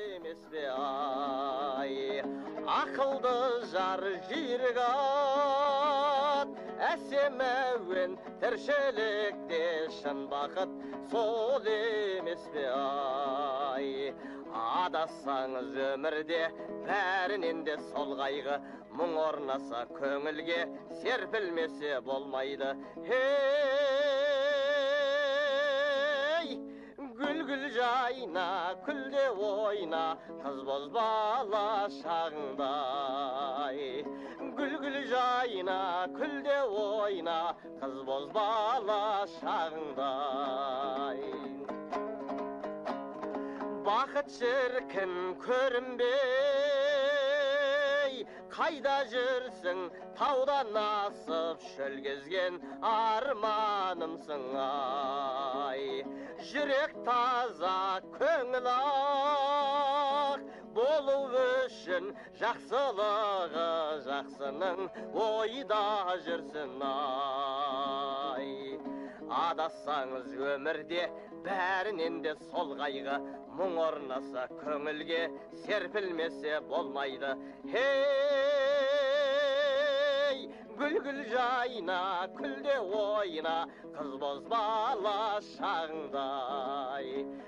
Ақылды жар жүйрік ат
әсем әуен тіршілікте шын бақыт сол емес пе ай? Адассаңыз өмірде бәрінен де сол қайғы. Мұң орнаса көңілге серпілмесе болмайды. Ей гүл гүл жайна күлде ойна қыз бозбала шағыңдай гүл гүл жайна күлде ойна қыз бозбала шағыңдай бақыт шіркін көрінбей қайда жүрсің таудан асып шөл кезген арманымсың ай жүрек таза көңіл ақ болу үшін жақсылығы жақсының ойда жүрсін ай адассаңыз өмірде бәрінен де сол қайғы. Мұң орнаса көңілге серпілмесе болмайды. Хей гүл гүл жайна күлде ойна қыз бозбала шағыңда